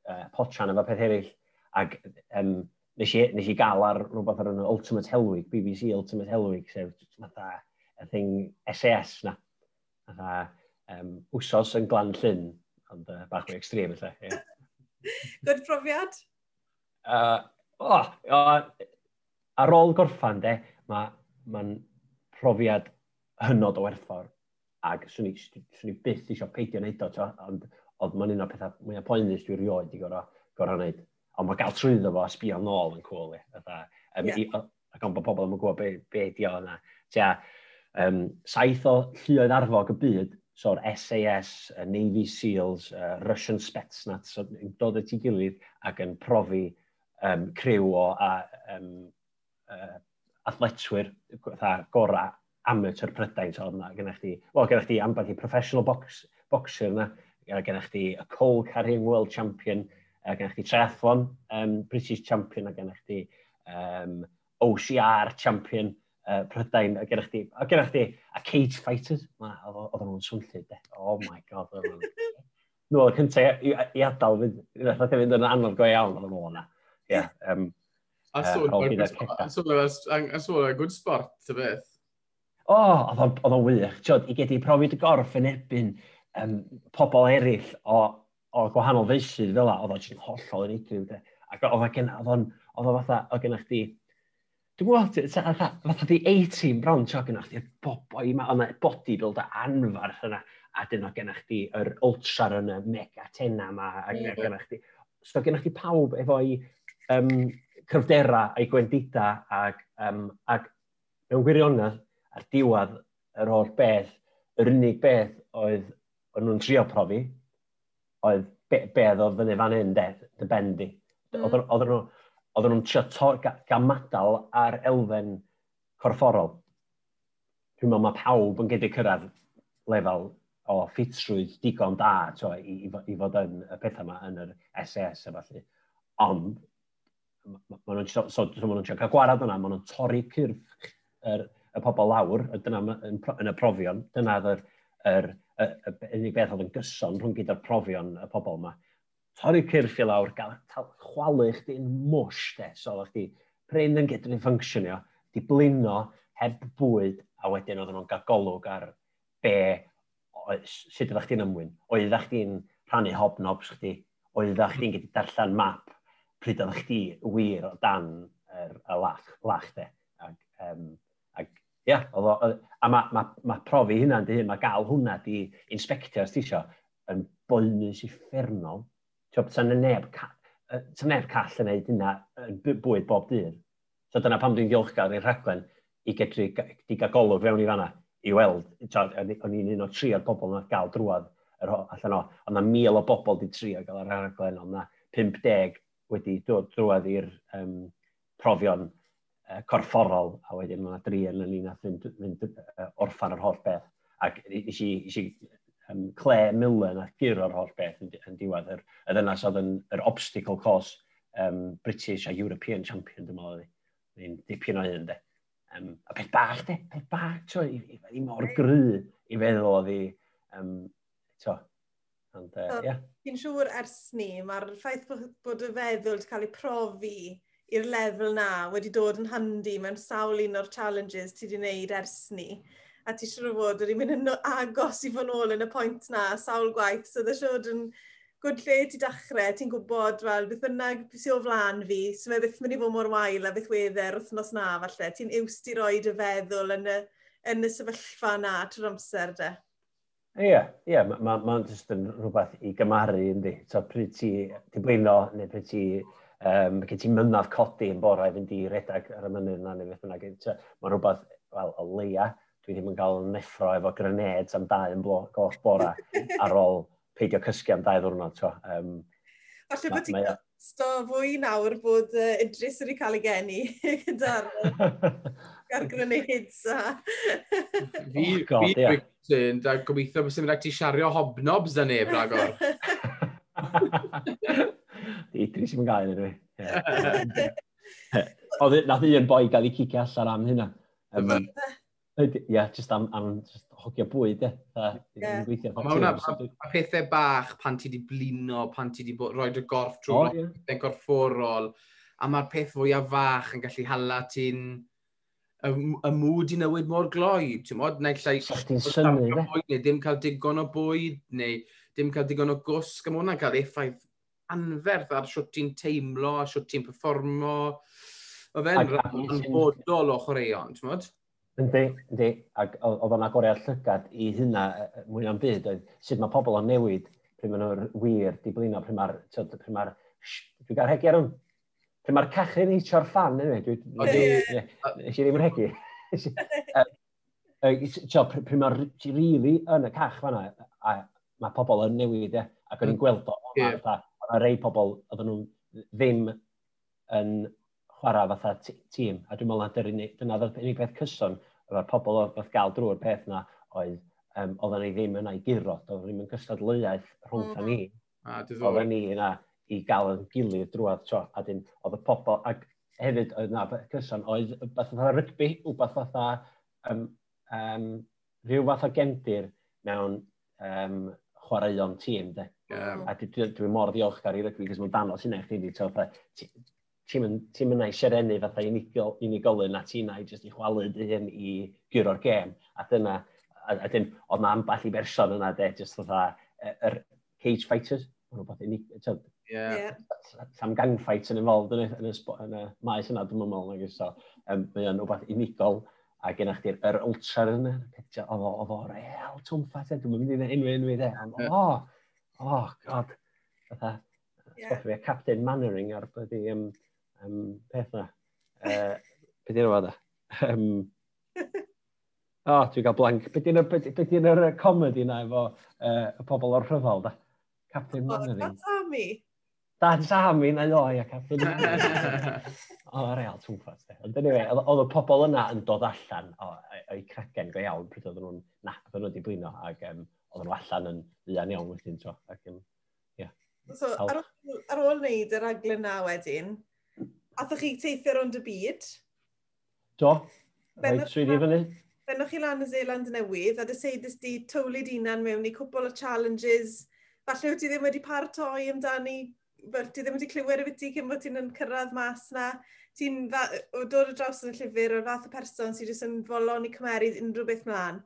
uh, potran efo peth eraill. Ac um, nes i, nes i gael ar rhywbeth ar yno Ultimate Helwig, BBC Ultimate Helwig, sef fatha y thing SAS na. Fatha um, wsos yn glan llyn, ond uh, bach mwy extrem lle. Yeah. Good profiad? Uh, oh, oh, ar ôl gorffan, de, mae'n ma, profiad hynod o werthfawr. Ac swn i, swn i byth eisiau peidio wneud o, ond, oedd mae'n un o'r pethau mwyaf poenus dwi'n rioed i gorau, gorau wneud ond mae gael trwyddo fo a sbio nôl yn cool i. Um, yeah. Ac ond bod pobl yn gwybod be, be di o yna. Tia, um, saith o lluoedd arfog y byd, so'r SAS, uh, Navy Seals, uh, Russian Spetsnaz, so, yn dod at ei gilydd ac yn profi um, criw o a, um, uh, athletwyr gorau amateur prydain. So, yna, gennych chi, well, gennych chi ambell i professional box, boxer yna, gennych chi y Cole Carrying World Champion, uh, gennych chi triathlon, um, British Champion, a gennych chi um, OCR Champion, uh, Prydain, a gennych chi, a gennych chi, a Cage Fighters, oedd nhw'n swnllid, oh my god, oedd nhw'n Nw, oedd cyntaf i, i adael fynd, nath fynd yn anodd go iawn oedd nhw'n o'na. Ie. A sôn o'r good sport, ty beth? O, oedd o'n wych. Tiod, i gedi profi dy gorff yn ebyn um, pobl eraill o o gwahanol feisydd fel la, oedd o'n jyst hollol yn unigryw. Ac oedd o oedd o'n, oedd o oedd gennych chdi, dwi'n gwybod, fatha, fatha di 18 bron, tio gennych chdi'r boboi yma, oedd yna bodybuilder anfarth yna, a dyn o gennych chdi yr ultra yn y mega tena yma, a mhm. yeah. gennych chdi, so gennych chdi pawb efo'i um, cryfdera a'i gwendida ac, um, ac mewn gwirionedd ar diwedd yr holl beth, yr unig beth oedd o'n nhw'n trio profi, oedd be, be oedd fyny fan hyn, de, dy bendi. Mm. Oedden nhw'n trio gamadal ar elfen corfforol. Dwi'n meddwl mae pawb yn gedi cyrraedd lefel o ffitrwydd digon da to, i, i, i fod yn y pethau yma yn yr SS a falle. Ond, maen nhw'n so, so, so ma cael gwarad yna, maen nhw'n torri cyrff yr, y pobl lawr, dyna yn, yn y profion, dyna yr, yr y, y, unig beth oedd yn gyson rhwng gyda'r profion y pobl yma. Torri cyrff i lawr, gael chwalu chdi'n mwsh, de. So, oedd chdi prin yn gedryn ffungsionio, di blino heb bwyd, a wedyn oedd nhw'n cael golwg ar be, sut ydych chi'n ymwyn. Oedd chdi'n rhannu hobnobs chdi, oedd chdi'n chi'n darllen map, pryd oedd chdi wir o dan er, y lach, lach de. Ac, um, ia, yeah, a mae ma, ma profi hynna'n di hyn, mae gael hwnna di inspectio os ti isio, yn boenus uffernol. Ti'n sa'n neb, sa'n neb call yn neud hynna yn bwyd bob dydd. So dyna pam dwi'n diolchgar i'r rhaglen i gedru di golwg fewn i fanna i weld, o'n i'n un o tri o'r bobl yna gael drwad yr allan o. Ond na mil o bobl di tri o gael yr rhaglen, ond na 50 wedi dod drwad i'r um, profion uh, corfforol, a wedyn mae yna dri yn yn un fynd, fynd uh, orffan yr holl beth. Ac is i, is i um, Claire Miller gyr o'r holl beth yn, yn diwedd. Yr, y ddynas oedd yn yr obstacle course um, British a European champion, dwi'n meddwl. Ni'n dipyn o hyn, de. Um, a peth bach, de, peth bach, to, i, i, i mor gry i feddwl oedd i, um, to, ond, uh, yeah. Fi'n siŵr ers ni, mae'r ffaith bod, bod y feddwl wedi cael ei profi i'r lefel na wedi dod yn handi mewn sawl un o'r challenges ti wedi wneud ers ni. A ti siŵr o fod wedi mynd yn agos i fod nôl yn y pwynt na, sawl gwaith. So dda siŵr yn gwrdd lle ti dachrau, ti'n gwybod wel, beth bynnag sy'n o flaen fi, so mae beth mynd i fod mor wael a beth wedder wythnos na falle. Ti'n iwst i roi dy feddwl yn y, yn y sefyllfa na trwy'r amser de. Ie, yeah, ie, yeah, mae'n ma, ma, ma yn rhywbeth i gymaru, ynddi. So, pryd ti, ti blino, neu pryd ti Um, gen ti mynadd codi yn bora i fynd i redag ar y mynydd yna neu beth bynnag. Mae rhywbeth, wel, o leia, dwi ddim yn cael neffro efo grenades am dau yn goll bora ar ôl peidio cysgu am dau ddwrnod. Um, Falle bod ti'n sto fwy nawr bod uh, Idris wedi cael ei geni gyda'r gyda'r grenades a... fi, oh, God, fi, yeah. Dwi'n gobeithio bod sy'n mynd ag ti siario hobnobs da neb ragor. Idris sy'n gael yn. Oedd nath un boi gael ei cicio allan am hynna. Um, Ie, yeah, just am, am just hogio bwyd, ie. Yeah. Gweithio. Mae hwnna a pethau bach pan ti di blino, pan ti di rhoi dy gorff drwy oh, yeah. gorfforol, a mae'r peth fwyaf fach yn gallu hala ti'n y, y mŵd i newid mor gloi, ti'n modd, neu llai... Sa'ch ti'n synnu, ne? Neu ddim cael digon o bwyd, neu dim cael digon o gwsg, a mae hwnna'n cael effaith anferth ar siwt ti'n teimlo, a siwt ti'n performo. O fe'n rhan anfodol o chwaraeon, ti'n modd? Yndi, yndi. Ac oedd o'n agoriad llygad i hynna mwy na'n byd, oedd sut mae pobl o'n newid pryd maen nhw'n wir di blino, pryd mae'r... Pryd mae'r... Dwi'n gael hegi ar hwn. Pryd mae'r cachu'n eitio'r fan, ynddi? Nes i ddim yn hegi. Pryd mae'r rili yn y cach fanna, a mae pobl yn newid, e. Ac o'n i'n mm. gweld o, a rei pobl oedden nhw ddim yn chwarae fatha tîm. A dwi'n meddwl na dyna ddyn unig beth cyson roedd pobl oedd gael drwy'r peth na oedd um, oedden ni ddim yn ei giro, oedden ni'n cystadleuaeth mm. ni. A, oedden ni yna i gael yn gilydd drwad tro, a dyn oedd y pobl, ac hefyd oedd na cyson, oedd beth fatha rygbi, wbeth fatha um, um, rhyw fath o gendir mewn um, chwaraeon tîm, de. Yeah. Mm. A dwi, dwi, dwi mor ddiolchgar i rygbi, cos mae'n danos hynna chdi, di, ti'n ti, mynd i siarennu fatha unigol, unigolyn a ti'n na'i jyst i chwalu dy hyn i gyro'r gêm. A dyna, a, a dyn, oedd na amball i berson yna, de, jyst fatha, yr cage fighters, maen nhw'n bod Yeah. Sam gang fights yn involved yn y, yn y, yn y maes yna, dwi'n meddwl, so, um, mae o'n rhywbeth unigol a gennych chi'r yr ultra yna, pethau, oedd o, oedd o real twmpa, dwi'n mynd i ddweud enw enw i dde, ond o, o, god, fatha, yeah. fi, Captain Mannering ar byddi um, um, peth na. Uh, be di'n rhywbeth? Um, e? o, oh, dwi'n cael blank. Be di'n yr comedy na efo uh, y pobl o'r rhyfel, da? Captain Mannering. Oh, Tommy. Dad Sammy na ddoe ac after O, real, tŵn ffas. Ond anyway, oedd y pobl yna yn dod allan o'i cragen go iawn pryd oedden nhw'n nac oedden nhw wedi blino ac um, oedden nhw allan yn ddian iawn wedyn tro. Ac, um, yeah. So, ar ôl, ar ôl wneud yr aglen na wedyn, athoch chi teithio rond y byd? Do. Rhaid swyddi fyny. Bennwch chi lan y Zeeland newydd a dyseidus di tywlyd unan mewn i cwbl o challenges. Falle wyt ti ddim wedi paratoi amdani ti ddim wedi clywed y byti cyn bod ti'n yn cyrraedd mas na. Ti'n dod o draws yn y llyfr o'r fath o person sydd jyst yn folon i cymeryd unrhyw beth mlaen.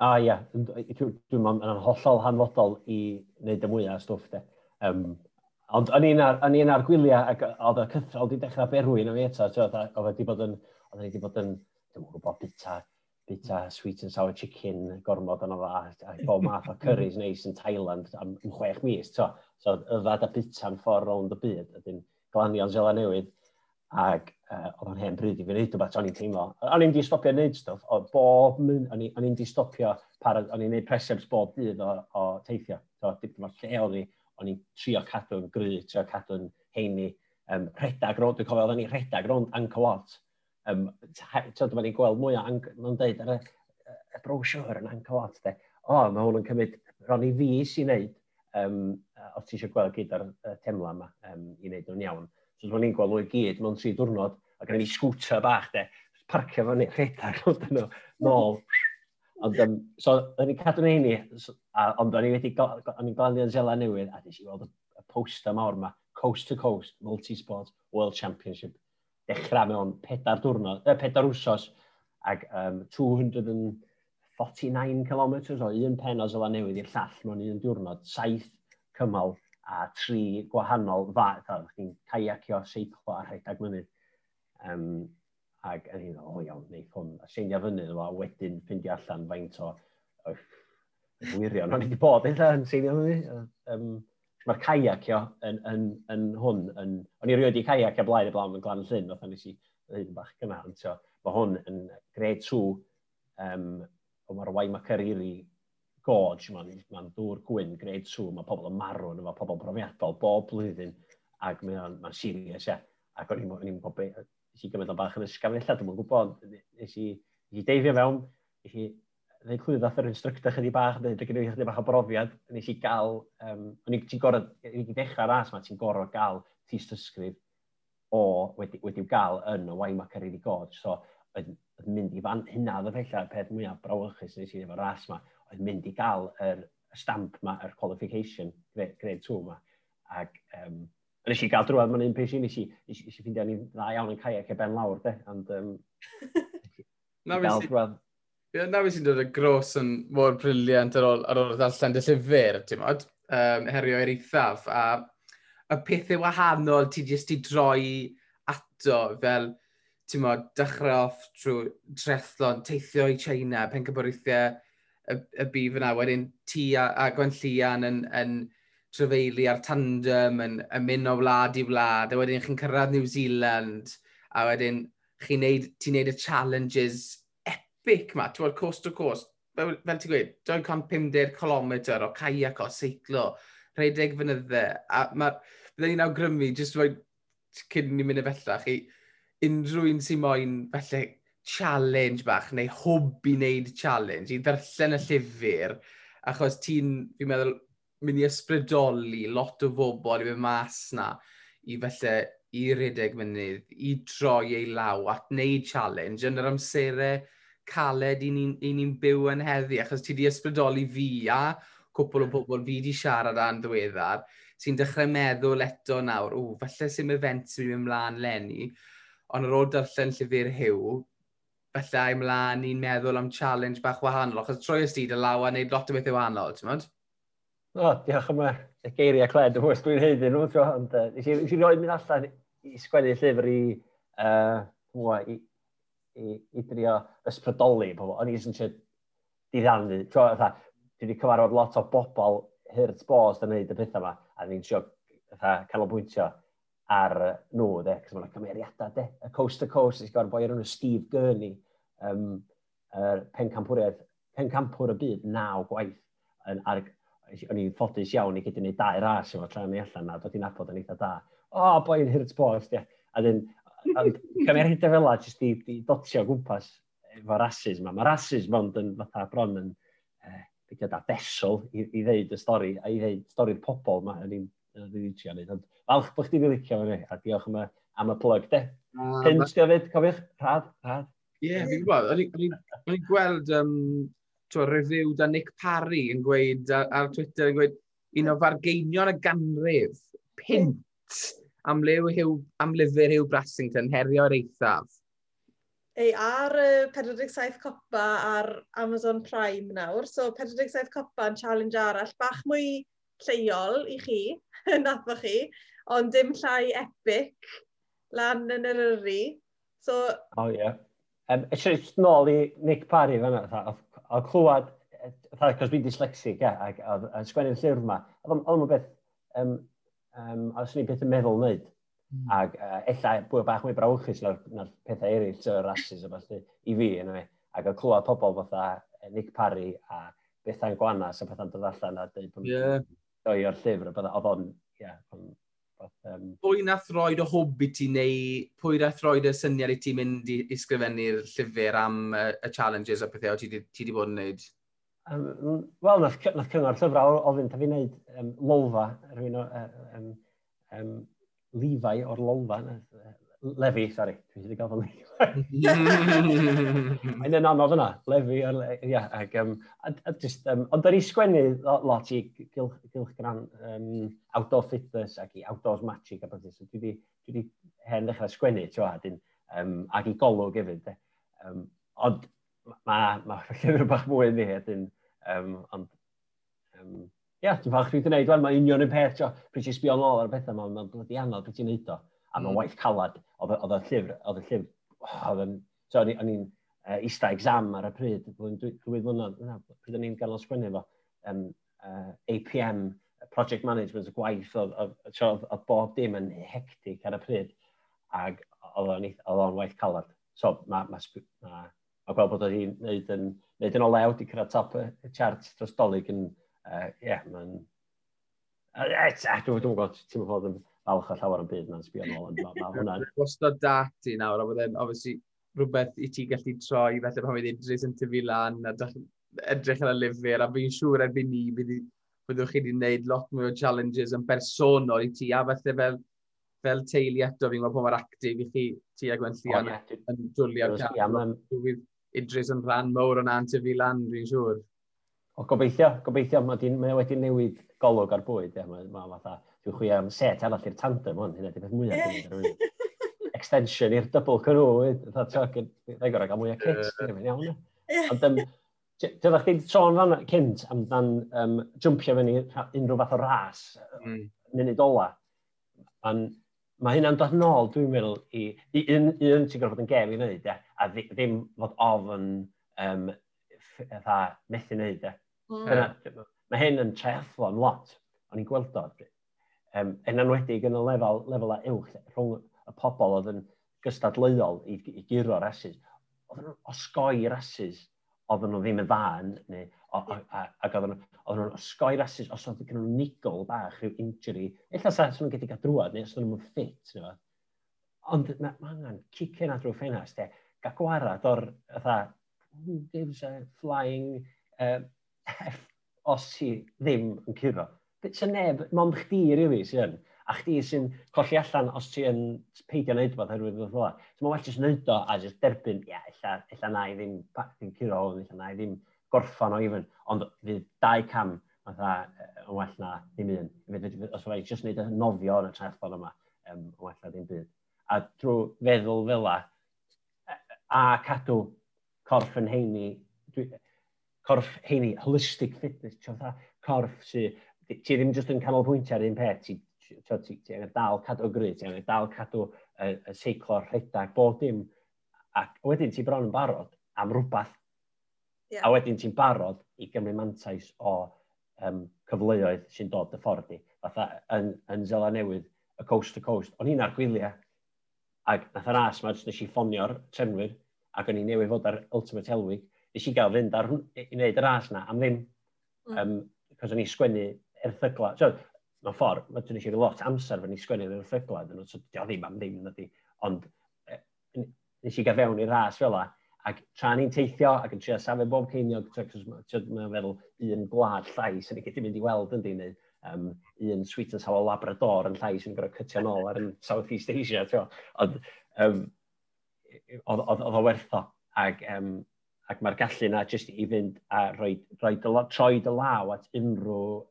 A ia, dwi'n yn hollol hanfodol i wneud y mwyaf stwff de. Um, ond o'n i'n ar gwyliau ac oedd y cythro wedi dechrau berwyn o fi eto. Oedd wedi bod yn, oedd wedi bod yn, dwi'n gwybod, bita, bita sweet and sour chicken gormod yn o dda, a bob math o curries neis yn Thailand am chwech mis. So, So yfad a bita'n ffordd rownd y byd, ydyn glanio'n zela newydd, ac uh, oedd o'n hen bryd i fi wneud rhywbeth, o'n i'n teimlo. O'n i'n di stopio wneud stwff, o bob mynd, o'n i'n di stopio, parod, o'n i'n neud preseps bob dydd o, o teithio. So, dim o lle o'n i, o'n i'n trio cadw'n gry, trio cadw'n heini, um, redag rownd, dwi'n cofio, o'n i'n redag rownd Anchor Wat. Um, Tyd, o'n i'n gweld mwy o, mae'n deud, ar y, y brochure yn Anchor Wat, de, o, mae hwn yn cymryd, ron i fi sy'n neud, um, os ti eisiau gweld gyda'r uh, temla yma um, i wneud nhw'n iawn. So, ro'n i'n gweld nhw i gyd mewn tri diwrnod, a gen i scwter bach, de, parcio fyny, rhedeg, ond nhw, nôl. Ond, um, so, o'n i'n cadw'n yn heini, so, ond o'n i wedi, o'n i'n glanio yn Zela Newydd, a nes i weld y, y poster mawr yma, Coast to Coast, Multisport World Championship, dechrau mewn pedar diwrnod, eh, pedar wsos, ac um, 200 49 km o un pen o Zela Newydd i'r llall mewn un diwrnod, saith cymal a tri gwahanol fa, a chi'n caiacio, seiclo a rhedag mynydd. Um, ac yn hyn, o oh, iawn, neu hwn, a seinio fyny, a wedyn ffindio allan faint o, o wirion o'n i wedi bod eitha yn seinio fyny. Um, Mae'r caiacio yn, yn, yn, hwn, yn, o'n i rioed i caiacio blaen y blaen yn glan llyn, oedd nes i ddyn bach gyna, ond mae hwn yn gred 2 um, o mae'r wai Macariri gorge, mae'n ma dŵr gwyn, grade 2, mae pobl yn marw, mae pobl profiadol, bob blwyddyn, ac mae'n ma serious, ia. Ac o'n i'n gwybod beth, nes i gymryd o'n bach yn ysgafn illa, dwi'n gwybod, nes i, nes i deifio mewn, nes i ddau clwyd ddath yr instructor chydig bach, dweud gyda fi chydig bach o brofiad, nes i gael, um, o'n i'n gorau, i ddechrau'r as ma, ti'n gorau gael tis dysgrif o, wedi, wedi'w gael yn y Waimakariri Gorge. So, oedd, oedd mynd i fan hynna, oedd y felly peth mwyaf brawychus nes i efo ras yma, oedd mynd i gael yr stamp yma, yr qualification, grade, grade 2 yma. Ac um, nes i gael drwad, mae'n un peth i nes i, nes i ffindio ni'n dda iawn yn cael e ben lawr, de, ond um, gael drwad. Ie, na fi sy'n dod y gros yn mor briliant ar ôl, ar ôl ddarllen dy llyfr, ti'n modd, um, herio i'r eithaf, a y pethau wahanol ti jyst i droi ato fel ti'n modd, dechrau off trwy trethlon, teithio i China, pencaborithiau y, y bif yna, wedyn ti a, a Gwen Llian yn, yn trefeili ar tandem, yn, yn mynd o wlad i wlad, a wedyn chi'n cyrraedd New Zealand, a wedyn chi'n neud, ti'n neud y challenges epic ma, ti'n coast to coast, fel, fel ti'n gweud, 250 km o caiac o seiclo, rhedeg fynydde, a mae, Byddwn ni'n awgrymu, jyst cyn ni'n mynd y bellach, i, unrhyw un sy'n moyn felly challenge bach neu hwb i wneud challenge, i ddarllen y llyfr, achos ti'n, fi'n meddwl, mynd i ysbrydoli lot o bobl i fe mas na i felly i redeg mynydd, i droi ei law at wneud challenge yn yr amserau caled i ni'n ni byw yn heddi, achos ti di ysbrydoli fi a cwpl o hmm. bobl fi di siarad a'n ddiweddar, sy'n dechrau meddwl eto nawr, o, falle sy'n event sy'n mynd ymlaen lenni, ond ar ôl darllen llyfr Hew, felly mlaen ni'n meddwl am challenge bach wahanol, achos troi ysdi dy law a wneud lot o bethau wahanol, ti'n mynd? O, diolch am y geiriau cled, yn fwys dwi'n heiddi nhw, ond nes i roi mynd allan i sgwennu llyfr i, uh, i, i, i drio ysbrydoli pobl, o'n i jyst yn siarad diddannu, dwi wedi cyfarfod lot o bobl hyrt bos yn gwneud y pethau yma, a ni'n trio canolbwyntio ar nhw, de, cos mae'n cymeriadau, de, y coast to coast, ysgol boi ar hwnnw Steve Gurney, um, er, pencampwriaeth, pencampwr y byd, naw gwaith, yn, ar, o'n i'n ffodus iawn i gyda ni dau ras efo tra ni allan na, dod i'n abod yn eitha da. O, oh, boi yn hirt bos, de. A dyn, cymeriadau fel la, jyst i, i dotio gwmpas efo rasis yma. Mae rasis mond yn fatha bron yn, eh, gyda yda, besol i, i ddeud y stori, a i ddeud stori'r pobol yma, yn un Rydyn ni'n trio wneud. Ond falch bod chdi wedi licio fyny, a diolch am y, am y plug, de. Um, Hint gyfyd, cofiwch, rhad, rhad. Ie, yeah, fi'n gwybod. O'n i'n gweld um, twa, review da Nick Parry yn gweud ar, ar Twitter yn gweud un o fargeinion y ganrif, pint, am, lew, hiw, am lyfr Hugh Brassington, herio'r eithaf. Ei, ar uh, 47 copa ar Amazon Prime nawr, so 47 copa yn challenge arall, bach mwy lleol i chi, natho chi, ond dim llai epic lan yn yr yri. So... O oh, ie. Yeah. Um, eisiau nôl i Nick Parry fan yna, oedd clywed, e, cos fi'n dyslexic, yeah, ac oedd yn sgwennu'r llyfr yma, oedd o'n beth, um, um, os ni beth yn meddwl wneud, mm. ac uh, e, ella bwy bach mwy brawchus na'r, na pethau eraill, so rasis o falle, i fi, yna mi, ac oedd clywed pobl fatha e, Nick Parry a Bethan Gwanas a pethau'n dod allan a dweud... bod Yeah doi o'r llyfr, oedd o'n, ie, Um, pwy nath roed o hwb i ti neu pwy nath roed y syniad i ti mynd i, ysgrifennu'r llyfr am uh, y challenges a pethau o ti wedi bod yn gwneud? Um, Wel, nath, nath cyngor llyfrau ofyn ta fi wneud um, lolfa, rhywun o, um, um, lifau o'r lolfa, Lefi, sori, dwi wedi gael fel Mae'n yn anodd yna, Lefi, ia, yeah, ac, um, a, a just, um, ond o'n i sgwennu lot i gylch, gylch gran um, outdoor fitness ac i outdoors magic a beth so dwi wedi, hen ddechrau sgwennu, ti'n wadyn, um, ac i golwg hefyd. Um, ond mae ma, ma llyfr bach mwy yn ni hedyn, um, ond, um, ia, yeah, dwi'n falch dwi wedi gwneud, mae'n union yn peth, ti'n pryd ti'n sbio nôl ar y pethau, mae'n ma anodd pryd ti'n neud o a mae'n hmm. waith calad, oedd y llyfr, oedd y llyfr, oedd yn, so o'n i'n uh, eista exam ar y pryd, dwy flynedd, pryd o'n i'n gael ganol sgwennu fo, um, uh, APM, Project Management, y gwaith, oedd, oedd, bob dim yn hectic ar y pryd, ac oedd o'n waith calad. So, mae ma, ma, ma gweld bod o'n neud yn, neud yn olew, di cyrraedd top y chart dros dolyg yn, ie, uh, yeah, mae'n... Dwi'n gwybod, ti'n meddwl yn alch a llawer o byd na'n sbio nôl, ond mae ma hwnna'n... Gwostod dati nawr, a wedyn, obviously, rhywbeth i ti gallu troi, felly pan fydd Idris yn tyfu lan, a edrych ar y lyfr, a fi'n siŵr erbyn ni, byddwch chi wedi gwneud lot mwy o challenges yn bersonol i ti, a felly fel, fel teulu eto, fi'n gweld pa mae'r actif i chi, ti a Gwen Llian, yn dwlio'r cael. Idris yn rhan mawr o'n ant y fi lan, dwi'n siŵr. O, gobeithio, gobeithio, mae, mae wedi newid golwg ar bwyd, ie, mae, mae fatha Dwi'n chwi am set arall i'r tandem hwn, hynny dwi'n peth mwyaf. Extension i'r double cyrwyd, dwi'n gorau gael mwy o kits, dwi'n iawn. Ond um, Dyfa chdi sôn fan cynt amdan um, jympio fyny unrhyw fath o ras mm. munud ola. Ond mae hynna'n dod nôl, dwi'n meddwl, i, i un, un sy'n gorfod yn gem i wneud, e, a ddim fod ofn um, fatha methu wneud. E. Mm. Mae hyn yn triathlon lot, o'n i'n gweld o um, yn anwedig yn y lefel, lefel a uwch rhwng y pobl oedd yn gystadleuol i, i giro rasis, oedd nhw'n osgoi rasis oedden nhw ddim yn dda yn, neu, ac oedden nhw'n osgoi rasis os oedd gen nhw'n nigol bach rhyw injury, illa sa nhw'n gyda drwad neu os nhw'n ffit, neu Ond mae ma angen cicio na drwy ffenast, e, gael gwarad o'r, fatha, who gives a flying uh, F os ti ddim yn curo sy'n neb, mond chdi rili sy'n. A chdi sy'n colli allan os ti yn peidio wneud bod herwydd fel yna. So mae'n well jyst wneud o a jyst derbyn, ia, illa, illa na i ddim pactyn curo hwn, illa na i ddim gorffan o even. Ond fydd dau cam fatha yn well na ddim un. Os mae'n jyst wneud y nofio yn y triathlon yma, um, yn well na ddim byd. A drwy feddwl fel a, a cadw corff yn heini, corff heini, holistic fitness, corff sy'n ti ddim jyst yn canolbwyntio ar un peth, ti, ti, ti, ti angen dal cadw gry, ti angen dal cadw y, y seiclo rhedeg, bob dim. Ac wedyn ti bron yn barod am rhywbeth. Yeah. A wedyn ti'n barod i gymryd mantais o um, cyfleoedd sy'n dod y ffordd i. Fatha yn, yn Zela Newydd, y coast to coast, o'n i'n ar gwyliau, ac nath yr as mae nes i ffonio'r trenwyr, ac o'n i'n newydd fod ar Ultimate Helwig, nes i gael fynd ar, i wneud yr as na, am ddim, mm. um, cos o'n i sgwennu erthygla. So, mae'n ffordd, mae dwi'n eisiau lot amser fan i sgwennu yn erthygla, dyn nhw, so dio ddim am ddim na. Ond e, nes i gael fewn i'r ras fel la, ac tra ni'n teithio ac yn trio safle bob ceiniog, mae'n feddwl un gwlad llais yn ei gyd mynd i weld yn dyn um, un sweet and sour Labrador yn llais yn gorau cytio nôl ar yn South East Asia, tio. Ond um, oedd o wertho, ac, um, ac mae'r gallu yna jyst i fynd a rhoi, rhoi dy, troi dy law at unrhyw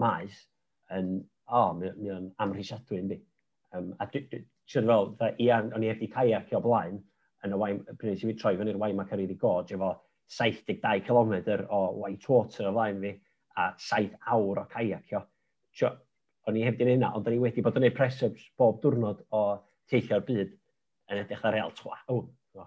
maes yn, o, oh, mi, mi o'n amhrisiadwy yndi. Um, a dwi'n siwr fel, dda, Ian, o'n i wedi caiac o blaen, yn y waim, pryd i fi troi fyny'r waim ac ar iddi gorge, efo 72 km o white water o flaen fi, a 7 awr o caiac o. O'n i heb di'n yna, ond o'n i wedi bod yn ei preseps bob diwrnod o teithio'r byd yn edrych ar real twa. O, o,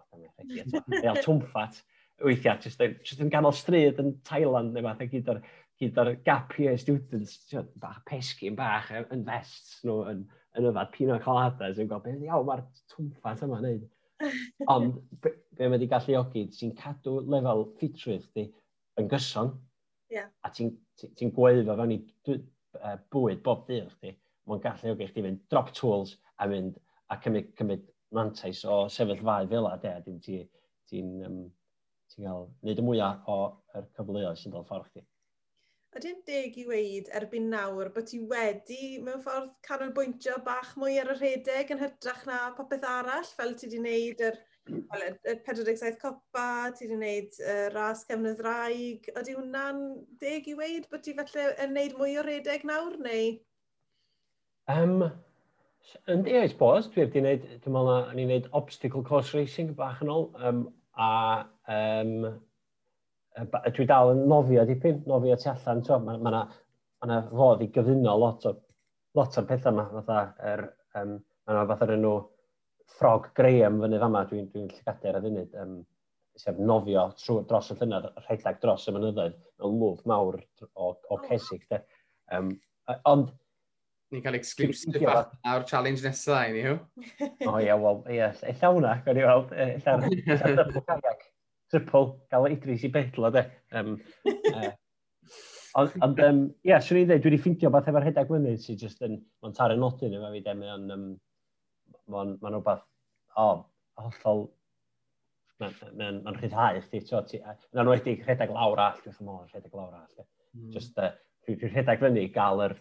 real twmffat. Weithiau, jyst yn ganol stryd yn Thailand neu fath o gyd o'r hyd ar gap year students, tiod, bach pesgyn bach yn vests nhw, yn, yn yfad pina colada, sy'n gweld beth iawn mae'r twmffat yma'n neud. Ond be, be mae wedi galluogi, ti'n cadw lefel ffitrwydd di yn gyson, yeah. a ti'n ti, ti gweiddo fewn i bwyd bob dydd chdi, mae'n galluogi chdi fynd drop tools a mynd a cymryd, cymryd mantais o sefyllfau fel a de, ti'n ti, ti, um, ti gael, neud y mwyaf o'r cyfleoedd sy'n dod ffordd chdi ydy'n deg i weid erbyn nawr bod ti wedi mewn ffordd canolbwyntio bach mwy ar y rhedeg yn hytrach na popeth arall, fel ti wedi wneud yr, well, y 47 copa, ti wedi wneud y ras cefnydd rhaeg. Ydy hwnna'n deg i weid bod ti felly yn wneud mwy o rhedeg nawr neu? Um, yn Yndi, I suppose. Dwi wedi wneud, dwi'n meddwl ni'n wneud obstacle course racing bach yn ôl. Um, a um, dwi dal yn nofio dipyn, nofio tu allan, twa, mae yna ma, ma, na, fodd i gyfuno lot o, lot o'r pethau yma, fatha, er, um, mae yna fath o'r enw ffrog Graham fyny fama, dwi'n dwi, dwi llygadau ar y funud, um, sef nofio trwy, dros y llynedd, rhedeg dros y mynyddoedd, mewn lwf mawr o, o cesig. De. Um, ond... Ni'n cael exclusive ar challenge nesaf, i ni hw? O ie, wel, ie, ella hwnna, gan i weld, e, ella, ella, ella, triple, gael Idris i bedlo, de. Um, uh, Ond, ond um, ie, yeah, swn i'n dweud, dwi wedi ffintio beth efo'r hedag mynydd sy'n just yn, mae'n tar yn nodyn yma fi, de, mae'n, um, mae'n ma rhywbeth, o, oh, hollol, mae'n ma, ma rhyddhau chdi, tio, ti, yn enwedig rhedeg lawr all, dwi'n chymol, rhedeg lawr all, mm. just, uh, dwi'n dwi rhedeg fyny i gael yr,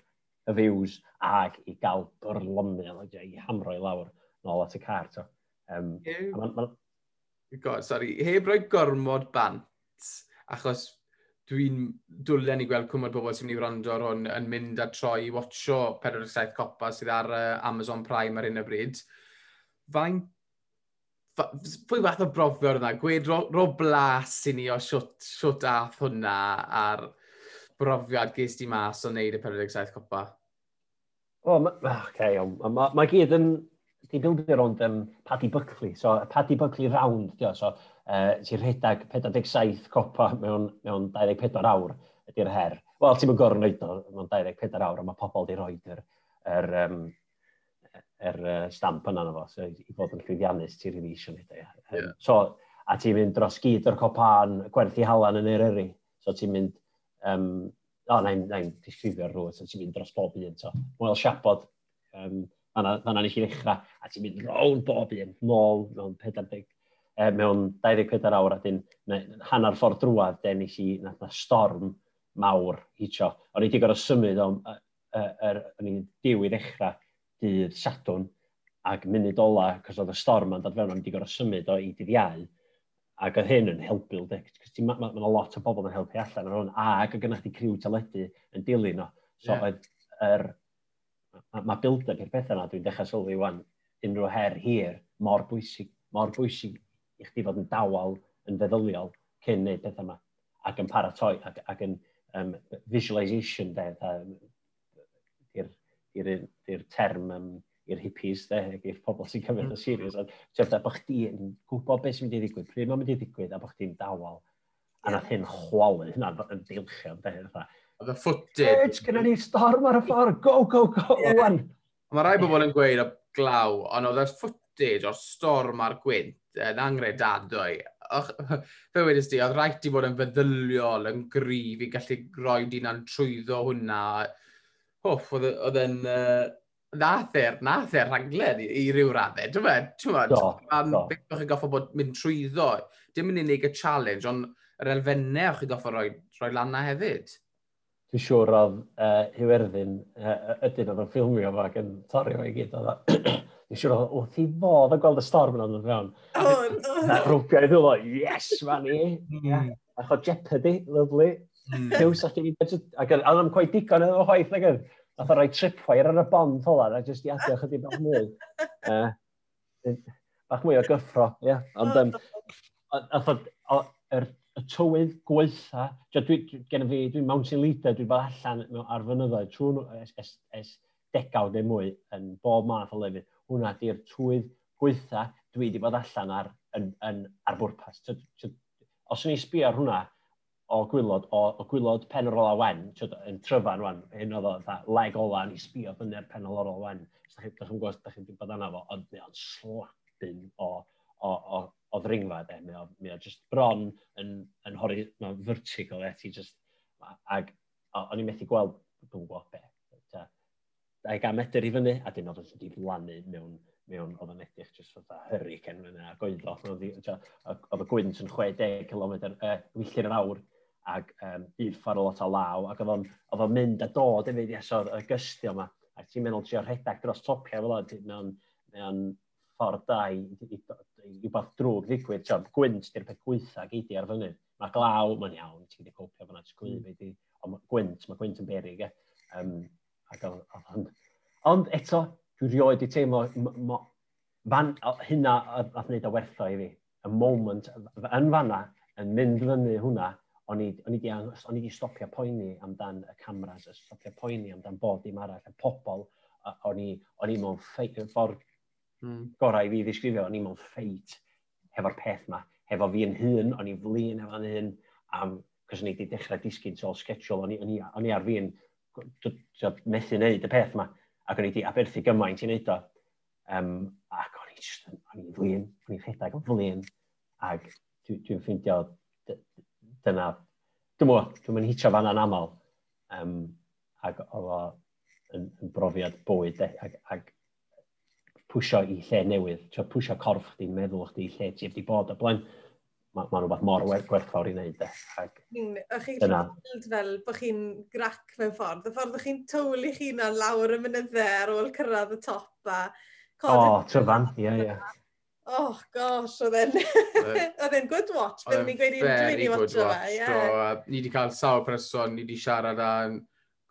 y views ag i gael byrlomio, i hamro i lawr nôl at y car, tio. Um, yeah. Mae'n ma, God, sorry, heb roi gormod bant, achos dwi'n dwlen i gweld cwmwyd bobl sy'n mynd i wrando ar hwn yn mynd a troi i watcho 47 copa sydd ar uh, Amazon Prime ar hyn o bryd. Fain, fa, pwy fath o brofio yna? Gwed ro, ro blas i ni o siwt, siwt ath hwnna a'r brofiad ges di mas o wneud y 47 copa. O, oh, ma, okay, o, ma, ma, ma gyd yn Di bildio rownd um, Paddy Buckley. So, Paddy Buckley round, dio. So, uh, ti'n rhedag 47 copa mewn, mewn 24 awr ydy'r her. Wel, ti'n mynd gorau wneud o mewn 24 awr, a mae pobl di roed yr, yr, um, yr uh, stamp yna na fo. So, i fod yn llwyddiannus, ti'n rili eisiau wneud o. E. Yeah. So, a ti'n mynd dros gyd o'r copan, gwerthu halan yn yr eri. So, ti'n mynd... Um, o, oh, na'i'n na disgrifio'r rhywbeth, so ti'n mynd dros bob un. So, Wel, siapod um, fanna, fanna nes i ddechrau, a ti'n mynd rown bob un, nôl mewn 40, e, mewn 24 awr, a dyn hanner ffordd drwad, de nes i na, na storm mawr hitio. O'n i wedi gorau symud o'n er, o'n i'n diw i ddechrau dydd Sadwn, ac munud ola, cos oedd y storm yn dod fewn, o'n i wedi gorau symud o i dydd iau, ac oedd hyn yn helpu, cos mae ma, ma lot o bobl yn helpu allan ar hwn, ac oedd gennych chi criw teledu yn dilyn o. So, yeah. oedd er, mae build-up i'r pethau yna, dwi'n dechrau sylwi wan, unrhyw her hir, mor bwysig, mor bwysig i chdi fod yn dawel, yn feddyliol, cyn neud pethau yma, ac yn paratoi, ac, ac yn um, visualisation, de, i'r term um, i'r hippies, de, i'r pobl sy'n cymryd hmm. o serious. Ti'n bod bod chdi yn gwybod beth sy'n mynd i ddigwydd, pryd mae'n mynd i ddigwydd, a bod chdi'n dawel. A nath hyn chwalu, hynna'n yn dilchion, de, Oedd y footed. Serge, gyda ni storm ar y ffordd. Go, go, go. Yeah. Mae rai bobl yn gweud o glaw, ond oedd y footage o'r storm ar gwynt yn angredadwy. Fe wedys di, oedd rhaid i fod yn feddyliol yn gryf i gallu roi di'n trwyddo hwnna. Hoff, oedd yn... Uh, nath e'r nath e'r rhaglen i, i ryw raddau. Dwi'n meddwl, dwi'n meddwl, beth o'ch chi'n goffo bod mynd trwyddo. Dim yn unig y challenge, ond yr elfennau o'ch chi'n goffo roi, roi lanna hefyd dwi'n siŵr oedd uh, Iwerddin uh, ydyn oedd yn ffilmio fo ac yn torri fo i gyd. Oedd, Dwi'n siŵr oedd wrth i fodd yn gweld y storm yn oedd yn fewn. Na rwbio i ddwylo, yes, man i. Mm. Ach o Jeopardy, lovely. Cews o'ch chi'n edrych, ac yn am gwaith digon yn o'r chwaith, ac yn. Nath o roi tripwire ar y bond hola, a jyst i adio chydig bach mwy. Uh, bach mwy o gyffro, ie. Yeah. Ond, um, nath o'r y tywydd gweitha, dwi, gen i fi, dwi'n mountain leader, dwi'n fel allan mewn ar fynyddoedd trwy'n es, es, es degawd neu mwy yn bob math o lefydd. Hwna di'r tywydd gweitha dwi wedi bod allan ar, yn, yn, ar bwrpas. T, t, os o'n i sbio ar hwnna o gwylod, o, o gwylod pen ar ola wen, t, yn tryfan wan, hyn oedd o, tha, leg ola, ni sbio fyny ar pen ar ola wen. Os da chi'n gwybod, da chi'n bod anna fo, ond mae o'n slapin o, o, o, o ddringfa, de. Mae o, mae o just bron yn, yn hori, mae'n vertical, e, ti just, ag o'n i'n methu gweld, dwi'n gwybod be, ac am edrych i fyny, a dyn oedd yn wedi flannu mewn, mewn oedd yn edrych jyst fatha hurricane fyna, ac oedd oedd y gwynt yn 60 km, uh, wyllun yr awr, ac um, un ffordd o lot o law, ac oedd o'n mynd a dod efo i aso'r y gystio yma, ac ti'n meddwl trio rhedeg dros topiau fel oedd, mewn, mewn ffordd da i, i, rhywbeth drwg ddigwydd, ti'n gwynt di'r peth gweitha geidi ar fyny. Mae glaw, mae'n iawn, ti'n gyda copio fyna, ti'n gwylio mm. ond gwynt, mae gwynt yn berig, e. Um, ac ond, ond eto, dwi rioed i teimlo, fan, hynna nath wneud o wertho i fi. Y moment yn fanna, yn mynd fyny hwnna, o'n i wedi stopio poeni amdan y cameras, stopio poeni amdan bod dim arall, y pobl, o'n i, o'n i mewn ffordd mm. gorau i fi ddisgrifio, o'n i mewn ffeit hefo'r peth yma. Hefo fi yn hun, o'n i flin efo'n hun, am, cos o'n i wedi dechrau disgyn tol schedule, o'n i, on i, on i ar fi'n methu wneud y peth yma, ac o'n i wedi aberthu gymaint i wneud o. Um, ac o'n i just, o'n i flin, o'n i'n rhedeg yn flin, ac dwi'n dwi ffeindio dyna, dwi'n mwyn, dwi'n mynd hitio fan aml, um, ac oedd yn, yn brofiad bwyd, e, ac, ac pwysio i lle newydd, trio pwysio corff chdi'n meddwl chdi lle ti wedi bod, o blaen, mae'n ma rhywbeth mor gwerthfawr i wneud. Ac... Ych chi'n gweld fel bod chi'n grac mewn ffordd, y ffordd ych chi'n twl i chi'n lawr y mynyddau ar ôl cyrraedd y top a... O, oh, tryfan, ie, ie. Oh, gosh, oedd e'n oedd e- e'n good watch, fel ni'n gweud i'n dwi'n i watch o fe. Ni wedi cael sawl person, ni wedi siarad a'n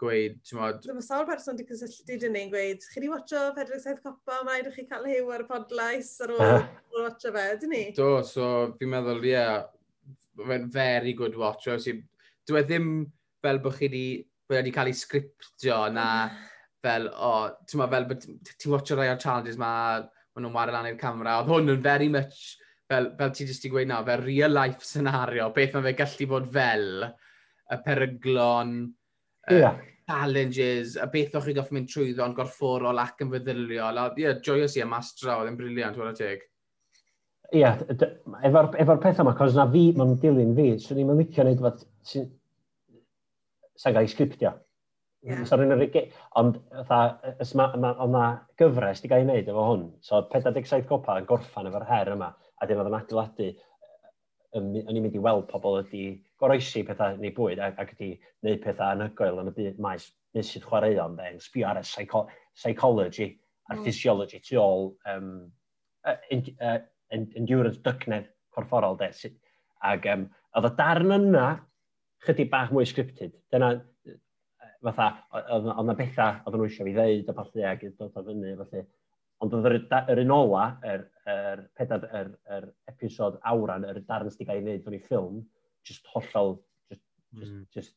gweud, ti'n modd... Mae sawl person wedi cysylltu dyn ni'n gweud, chi wedi watcho Pedro Saith Copa, mae ydych chi cael hew ar y podlais ar ôl uh. watcho fe, dyn ni? Do, so fi'n meddwl, ie, yeah, very good watch. So, dwi e ddim fel bod chi wedi, wedi cael ei sgriptio na fel, o, oh, ti'n modd, fel, ti'n watcho rai o'r challenges ma, maen nhw'n wario lan i'r camera, oedd hwn yn very much, fel, fel ti jyst i gweud na, fel real life scenario, beth mae fe gallu bod fel, y peryglon, yeah. challenges, a beth o'ch chi goffi mynd trwyddo yn gorfforol ac yn feddyliol. A yeah, joyous i am astra, oedd yn briliant, wrth teg. Ie, yeah, efo'r efo peth yma, cos na fi, mae'n dilyn fi, swn i'n licio wneud fath sy'n sa gael ei sgriptio. Yeah. So, rwy'n ond oedd na gyfres di gael ei wneud efo hwn. So, 47 gopa yn gorffan efo'r her yma, a dyn oedd yn adeiladu, o'n i'n mynd i weld pobl ydi goroesi pethau neu bwyd ac, ac wedi gwneud pethau anhygoel yn y byd maes meysydd chwaraeon, de, yn sbio ar y psycho psychology a'r mm. physiology tu ôl um, uh, in, uh, endurance dycnedd corfforol, de. Ac um, oedd y darn yna chydig bach mwy scripted. Dyna, fatha, oedd yna bethau oedd nhw eisiau fi ddeud a falle ac dod o fyny, falle. Ond oedd yr, yr un ola, yr, yr, pedad, yr, yr episod awran, yr darn sydd wedi cael ei wneud fyny ffilm, just hollol, just, just, mm. just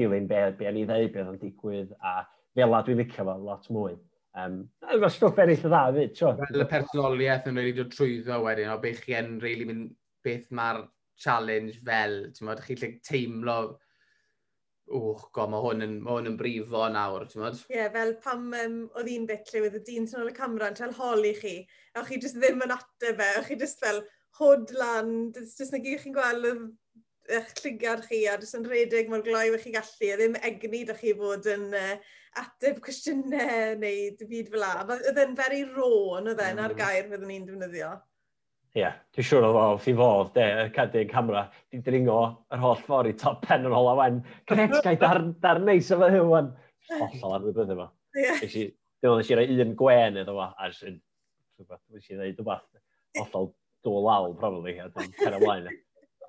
dilyn be, be o'n i ddeud, be o'n digwydd, a fel a dwi'n licio fo lot mwy. Um, Mae stwff eraill o dda, fyd, tro. Fel y personoliaeth yn rhaid i'r trwyddo wedyn, o beth chi yn really mynd, beth mae'r challenge fel, ti'n modd, chi'n teimlo, wch, go, mae hwn yn, ma hwn yn brifo nawr, ti'n modd? Ie, yeah, fel pam um, oedd un bit lle oedd y dyn sy'n ôl y camera yn trael holi chi, a chi jyst ddim yn ateb e, a chi jyst fel, hod lan, jyst na gyd chi'n gweld eich llygad chi a jyst yn redeg mor gloi eich chi gallu a ddim egni da chi fod yn uh, ateb cwestiynau neu dim byd fel la. Oedd e'n very raw yn oedd e'n ar mm. gair fyddwn ni'n defnyddio. Ie, yeah, dwi'n siŵr o fi fodd, de, y cadw'n camera, di dringo yr holl ffordd i top pen yn ôl a wen. Gret, gai dar, dar neis efo hyn, wen. Hollol ar wybod efo. Ie. Dwi'n nes i roi un gwen iddo fo, a jyst yn... Dwi'n nes i rhywbeth. Hollol dŵl lawr, probably, a dwi'n cer ymlaen.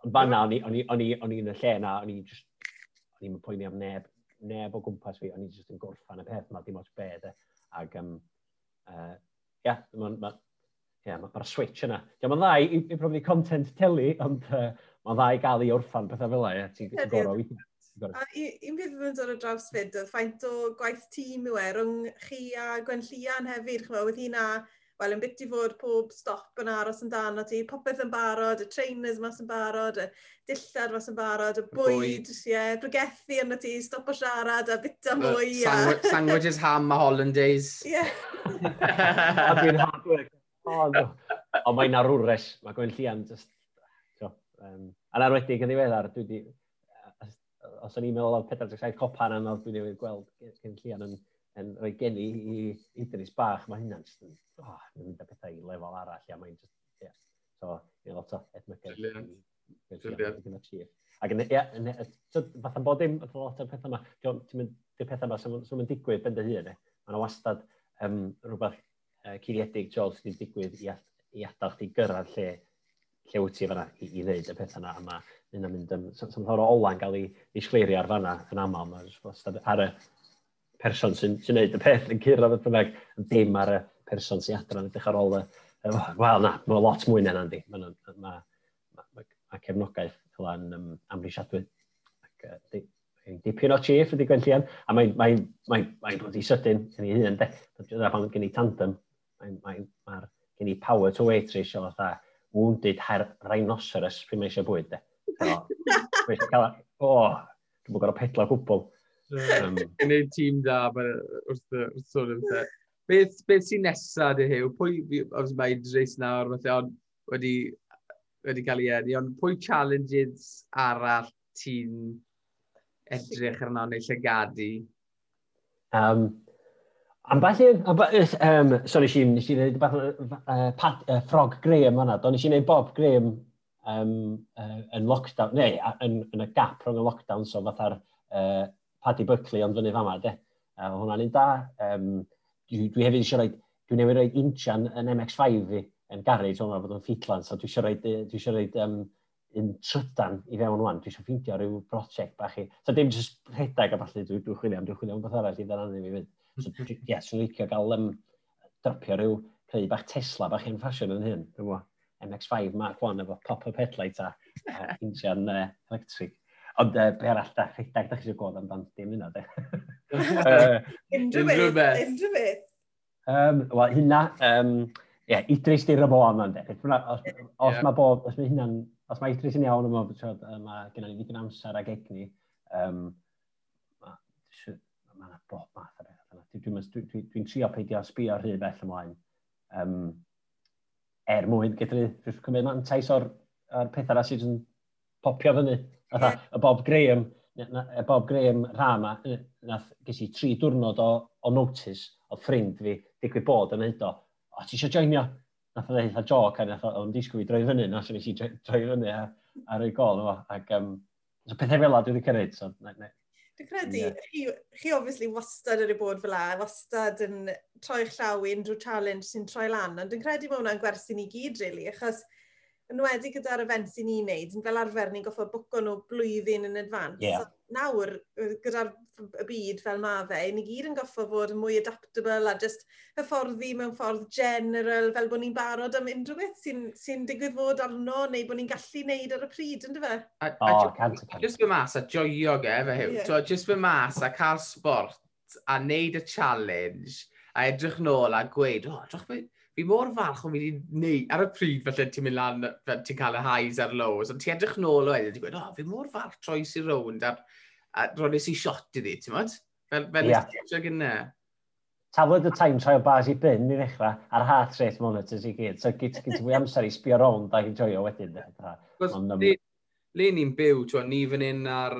Ond fan na, o'n i yn y lle na, o'n i just, o'n i'n poeni am neb, neb o gwmpas fi, o'n i just yn gorffan y peth yma, dim ots be, de. Ac, um, uh, yeah, mae'n ma, yeah, ma, ma switch yna. Ia, mae'n dda i, i profi content teli, ond uh, mae'n dda i gael i orffan pethau fel e, ti'n gorau i. A un peth yn dod o draws fyd, oedd ffaint o gwaith tîm yw e, rhwng chi a Gwenllian hefyd, chymod, oedd hi'n a wel, yn byty fod pob stop yn aros yn dan ti, popeth yn barod, y trainers mas yn barod, y dillad mas yn barod, y bwyd, ie, yeah, brygethu yn ti, stop o siarad a bita mwy. Uh, sandwich, sandwiches ham a hollandaise. Ie. a dwi'n hard work. O, no. o mae'n arwres, mae Gwen Llian just... So, um, a'n arwedig yn ddiweddar, dwi di... Os o'n i'n meddwl o'r 47 copan anodd dwi newydd gweld Gwen Llian yn yn rhoi gen i i Idris Bach, mae hynna'n just yn, oh, yn mynd â pethau i lefel arall, a mae'n just, yeah. So, i lot o edmygau. Brilliant. Ac yn, ia, fatha bod dim lot o'r pethau yma, ti'n mynd, di'r pethau yma sy'n mynd digwydd ben dy hun, mae yna wastad um, rhywbeth uh, curiedig, Joel, sy'n digwydd i, i adael chdi gyrraedd lle lle wyt ti fanna i, i wneud y pethau yna. Mae Yna mynd yn... Um, so, so, o ola'n cael ei, ei sgleirio ar fanna yn aml. Mae'n ar y person sy'n sy gwneud y peth yn cyrraedd beth bynnag, dim ar y person sy'n adran edrych ar ôl y... Wel na, mae'n lot mwy na yndi. Mae ma, ma, ma, ma cefnogaeth fel yn um, amrisiadwy. Ac, uh, dipyn o chief ydy Gwenllian, a mae'n mae, mae, mae mae bod i sydyn yn ei hun, de. Dyna pan gen i tandem, mae'n mae, mae, gen i power to weight ratio o dda wounded her rhinoceros pryd mae eisiau bwyd, de. So, cael, o, dwi'n gwybod pedlo gwbl. Um, yn ei tîm da, wrth y sôn am te. Beth, beth sy'n nesaf dy hyw? Pwy, os mae Idris nawr, falle, ond wedi, wedi cael ei enni, ond pwy challenges arall ti'n edrych arno neu llygadu? Um, Am beth falle, um, sorry, si, nes i wneud uh, Pat, uh, Frog Graham yna, do nes i wneud Bob Graham um, uh, yn lockdown, neu yn, yn y gap rhwng y lockdown, so fatha'r uh, Paddy Buckley ond fyny fama de. Uh, hwnna'n un da. Um, dwi, dwi hefyd eisiau rhoi, dwi newid rhoi injan yn MX5 fi yn garage, hwnna fod yn ffitlan, so dwi eisiau rhoi, dwi eisiau rhoi um, un trydan i fewn wan, dwi eisiau ffeindio rhyw brosiect bach i. So dim jyst rhedeg a falle, dwi'n dwi chwilio am, dwi'n chwilio am beth arall i ddaranu fi fynd. So ie, yeah, swn licio gael um, dyrpio rhyw creu bach Tesla bach hen ffasiwn yn hyn, dwi'n MX5 Mark 1 efo pop-up headlight a uh, injan uh, electric. Ond uh, be arall da da chi eisiau gweld amdan dim yna, de? Unrhyw beth, unrhyw beth. Um, Wel, hynna, um, yeah, Idris di rybo am yna, de. Os, os yeah. mae bob, os mae hynna'n, os mae Idris yn iawn yma, mae gennym ni ddigon amser ag egni, um, mae yna bob math o beth. Dwi'n dwi, dwi dwi trio peidio sbio rhy bell ymlaen. Um, er mwyn, gydru, dwi'n cymryd mantais o'r, or pethau na sydd yn popio fyny. Yeah. y Bob Graham, y Bob Graham rhan nath ges i tri diwrnod o, o notice o ffrind fi, digwydd bod yn neud o. O, ti eisiau joinio? Nath o ddeud eitha joc, a nath o'n disgwyl i droi fyny, nath o'n eisiau droi fyny a, a roi gol yma. Ac, um, so pethau fel la dwi wedi cyrraedd, so na, na, Dwi'n credu, yeah. chi, chi obviously wastad ar y bod fel la, wastad yn troi'ch llaw i unrhyw challenge sy'n troi lan, ond dwi'n credu mae hwnna'n gwersi ni gyd, really, achos yn wedi gyda'r event sy'n ni'n neud, fel arfer ni'n goffo bwco nhw blwyddyn yn advance. Yeah. So, nawr, gyda'r byd fel mae fe, ni gyd yn goffo fod yn mwy adaptable a just hyfforddi mewn ffordd general, fel bod ni'n barod am unrhyw beth sy'n sy digwydd fod arno neu bod ni'n gallu neud ar y pryd, ynddo fe? A, a oh, cant o cant. Just fy mas a joio ge, fe hiw. Yeah. Just fy mas a cael sport a neud y challenge a edrych nôl a gweud, oh, drach beth fi mor falch o'n fi wedi neud, ar y pryd felly ti'n mynd lan, ti'n cael y highs a'r lows, ond ti'n edrych nôl o edrych, ti'n gweud, o, oh, fi mor falch troes i rownd a, a rones i shot iddi, ti'n modd? Fel, fel yeah. eisiau gynna. Tafod y time trial bars i byn, ni'n ddechrau, ar heart rate monitors i gyd. So, gyd ti'n fwy amser i sbio rownd a i joio wedyn. Le ni'n byw, twa, ni fan hyn ar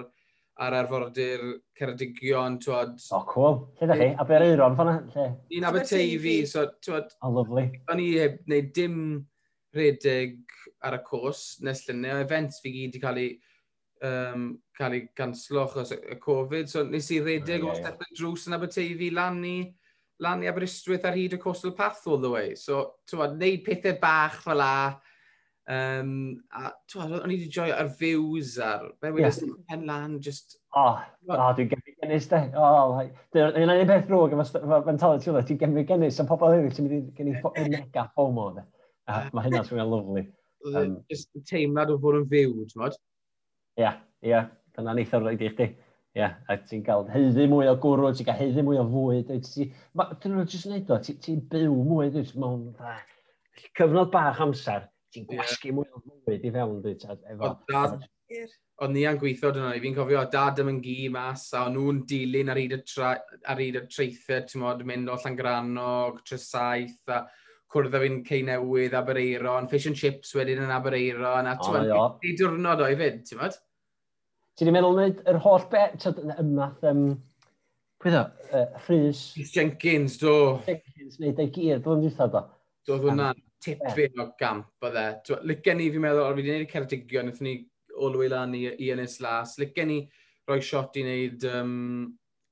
ar arfordir Ceredigion, twod... O, oh, cool. Lle da chi? Abereiron fanna? Lle? Ni'n Aberteifi, so twod... O, oh, lovely. O'n i heb wneud dim redig ar y cwrs nes llynau, o events fi gyd i cael ei um, cael ei ganslo achos y Covid, so nes i redig oh, yeah, o Stephen Drws yn Aberteifi lan i lan i Aberystwyth ar hyd y Coastal Path all the way. So, twod, neud pethau bach fel la, Um, a twad, o'n i wedi joio ar views ar, be wedi yeah. pen lan, just... O, oh, oh, dwi'n gemri gennis de. O, oh, yna dwi'n un peth drwg efo mentality yna, dwi'n gemri gennis, am pobl eraill ti'n mynd i gen i mega FOMO de. A mae hynna'n swnio'n lyflu. Um, e just y teimlad o fod yn fyw, ti'n bod? ia, ie, dyna'n eitha rhaid i chdi. Ia, a ti'n cael heiddi mwy o gwrw, ti'n cael heiddi mwy o fwyd. Dyn nhw'n just wneud o, ti'n byw mwy, dwi'n mewn cyfnod bach amser ti'n gwasgu mwy o fwyd i fewn, dwi, efo... Oedd ni yn gweithio dyna ni, fi'n cofio, dad ym yn gi mas, a o'n nhw'n dilyn ar hyd y, tra, ar hyd y treithau, ti'n modd, mynd o Llangranog, Trysaeth, a cwrdd â fi'n cei newydd, Abereiron, fish and chips wedyn yn Abereiron, a ti'n modd, i diwrnod o'i fyd, ti'n modd? Ti'n meddwl wneud yr holl bet, ymath, um, pwy ddo, uh, Rhys... Jenkins, do. Jenkins, neud ei gyr, dwi'n dwi'n dwi'n dwi'n dwi'n tipyn o gamp o dde. Lygen ni, fi'n meddwl, fi wedi gwneud y Ceredigion, wnaethon ni olwy lan i, i Ynys Las. Lygen ni roi shot i wneud um,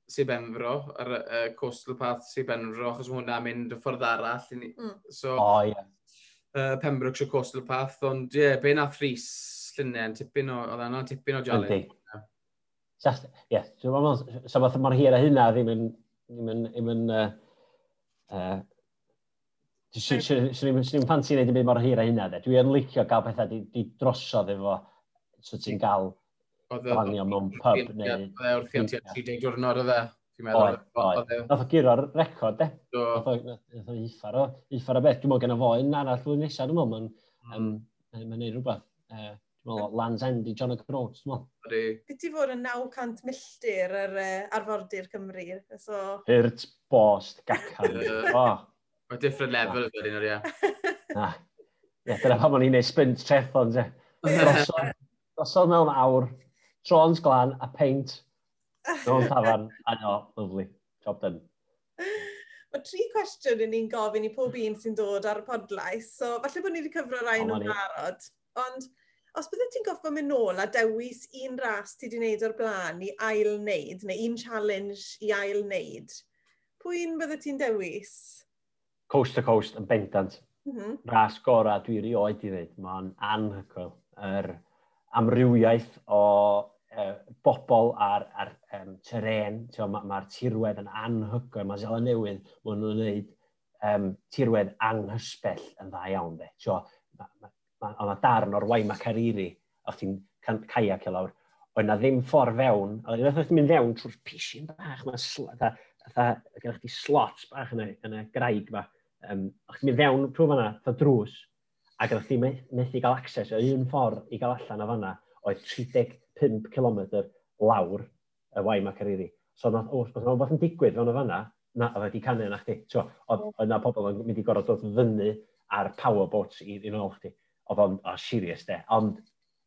Sir Benfro, y uh, Coastal Path Sir Benfro, achos mae hwnna'n mynd y ffordd arall. Ni, mm. So, oh, yeah. uh, Pembrokeshire Coastal Path, ond ie, yeah, be na ffris llunen, tipyn o, oedd yna tipyn o jalyn. Ie, yeah. so mor hir a hynna ddim yn, ddim yn, ddim yn uh, uh, Swn i'n pan ti'n neud yn byd mor hir a hynna, de. Dwi yn licio gael pethau di, di drosodd efo, so ti'n gael planio mewn pub Oedd e wrth i am 30 diwrnod o dde. Nath o gyro'r record, de. Nath o iffar o, iffar o beth. Dwi'n meddwl gen o fo yn arall flwyddyn nesaf, dwi'n meddwl, mae'n neud rhywbeth. Dwi'n meddwl, Land's End i John O'Groats, dwi'n meddwl. Byd ti fod yn 900 milltir ar arfordir Cymru. Hirt, bost, gacan. Mae different level ydyn nhw, ie. Na. Ie, dyna pam o'n i'n neud sprint treffons, ie. Drosodd, mewn awr, trons glan a paint. Mewn tafarn, a no, lovely. Job done. Mae tri cwestiwn yn ni'n gofyn i pob un sy'n dod ar y podlais, so falle bod ni wedi cyfro rai nhw'n barod. Ond os byddai ti'n goffa mynd nôl a dewis un ras ti wedi wneud o'r blaen i ail wneud, neu un challenge i ail wneud, pwy'n byddai ti'n dewis? coast to coast yn bendant. Mm -hmm. Ras gorau dwi rioed i ddweud. Mae'n anhygoel. Yr amrywiaeth o e, bobl ar, ar um, teren. Mae'r ma tirwedd yn anhygoel. Mae Zela Newydd, maen nhw'n gwneud um, tirwedd anghysbell yn dda iawn. De. So, ma, ma, ma, darn o'r Waima Cariri, o'ch ti'n caiac i lawr, oedd na ddim ffordd fewn, oedd na ddim mynd fewn trwy'r pisyn bach, mae'n gennych chi slots bach yn y, yn y graig ma, um, o'ch ti'n mynd fewn trwy fanna, fatha drws, ac oedd chdi methu gael access o un ffordd i gael allan o fanna oedd 35 km lawr y wai Macariri. So, nath, o, oedd rhywbeth yn digwydd fewn o fanna, na, oedd wedi canu yna chdi. So, oedd yna pobl yn mynd i gorau dod fyny ar powerboats i, i nôl chdi. Oedd o'n oh, serious de. Ond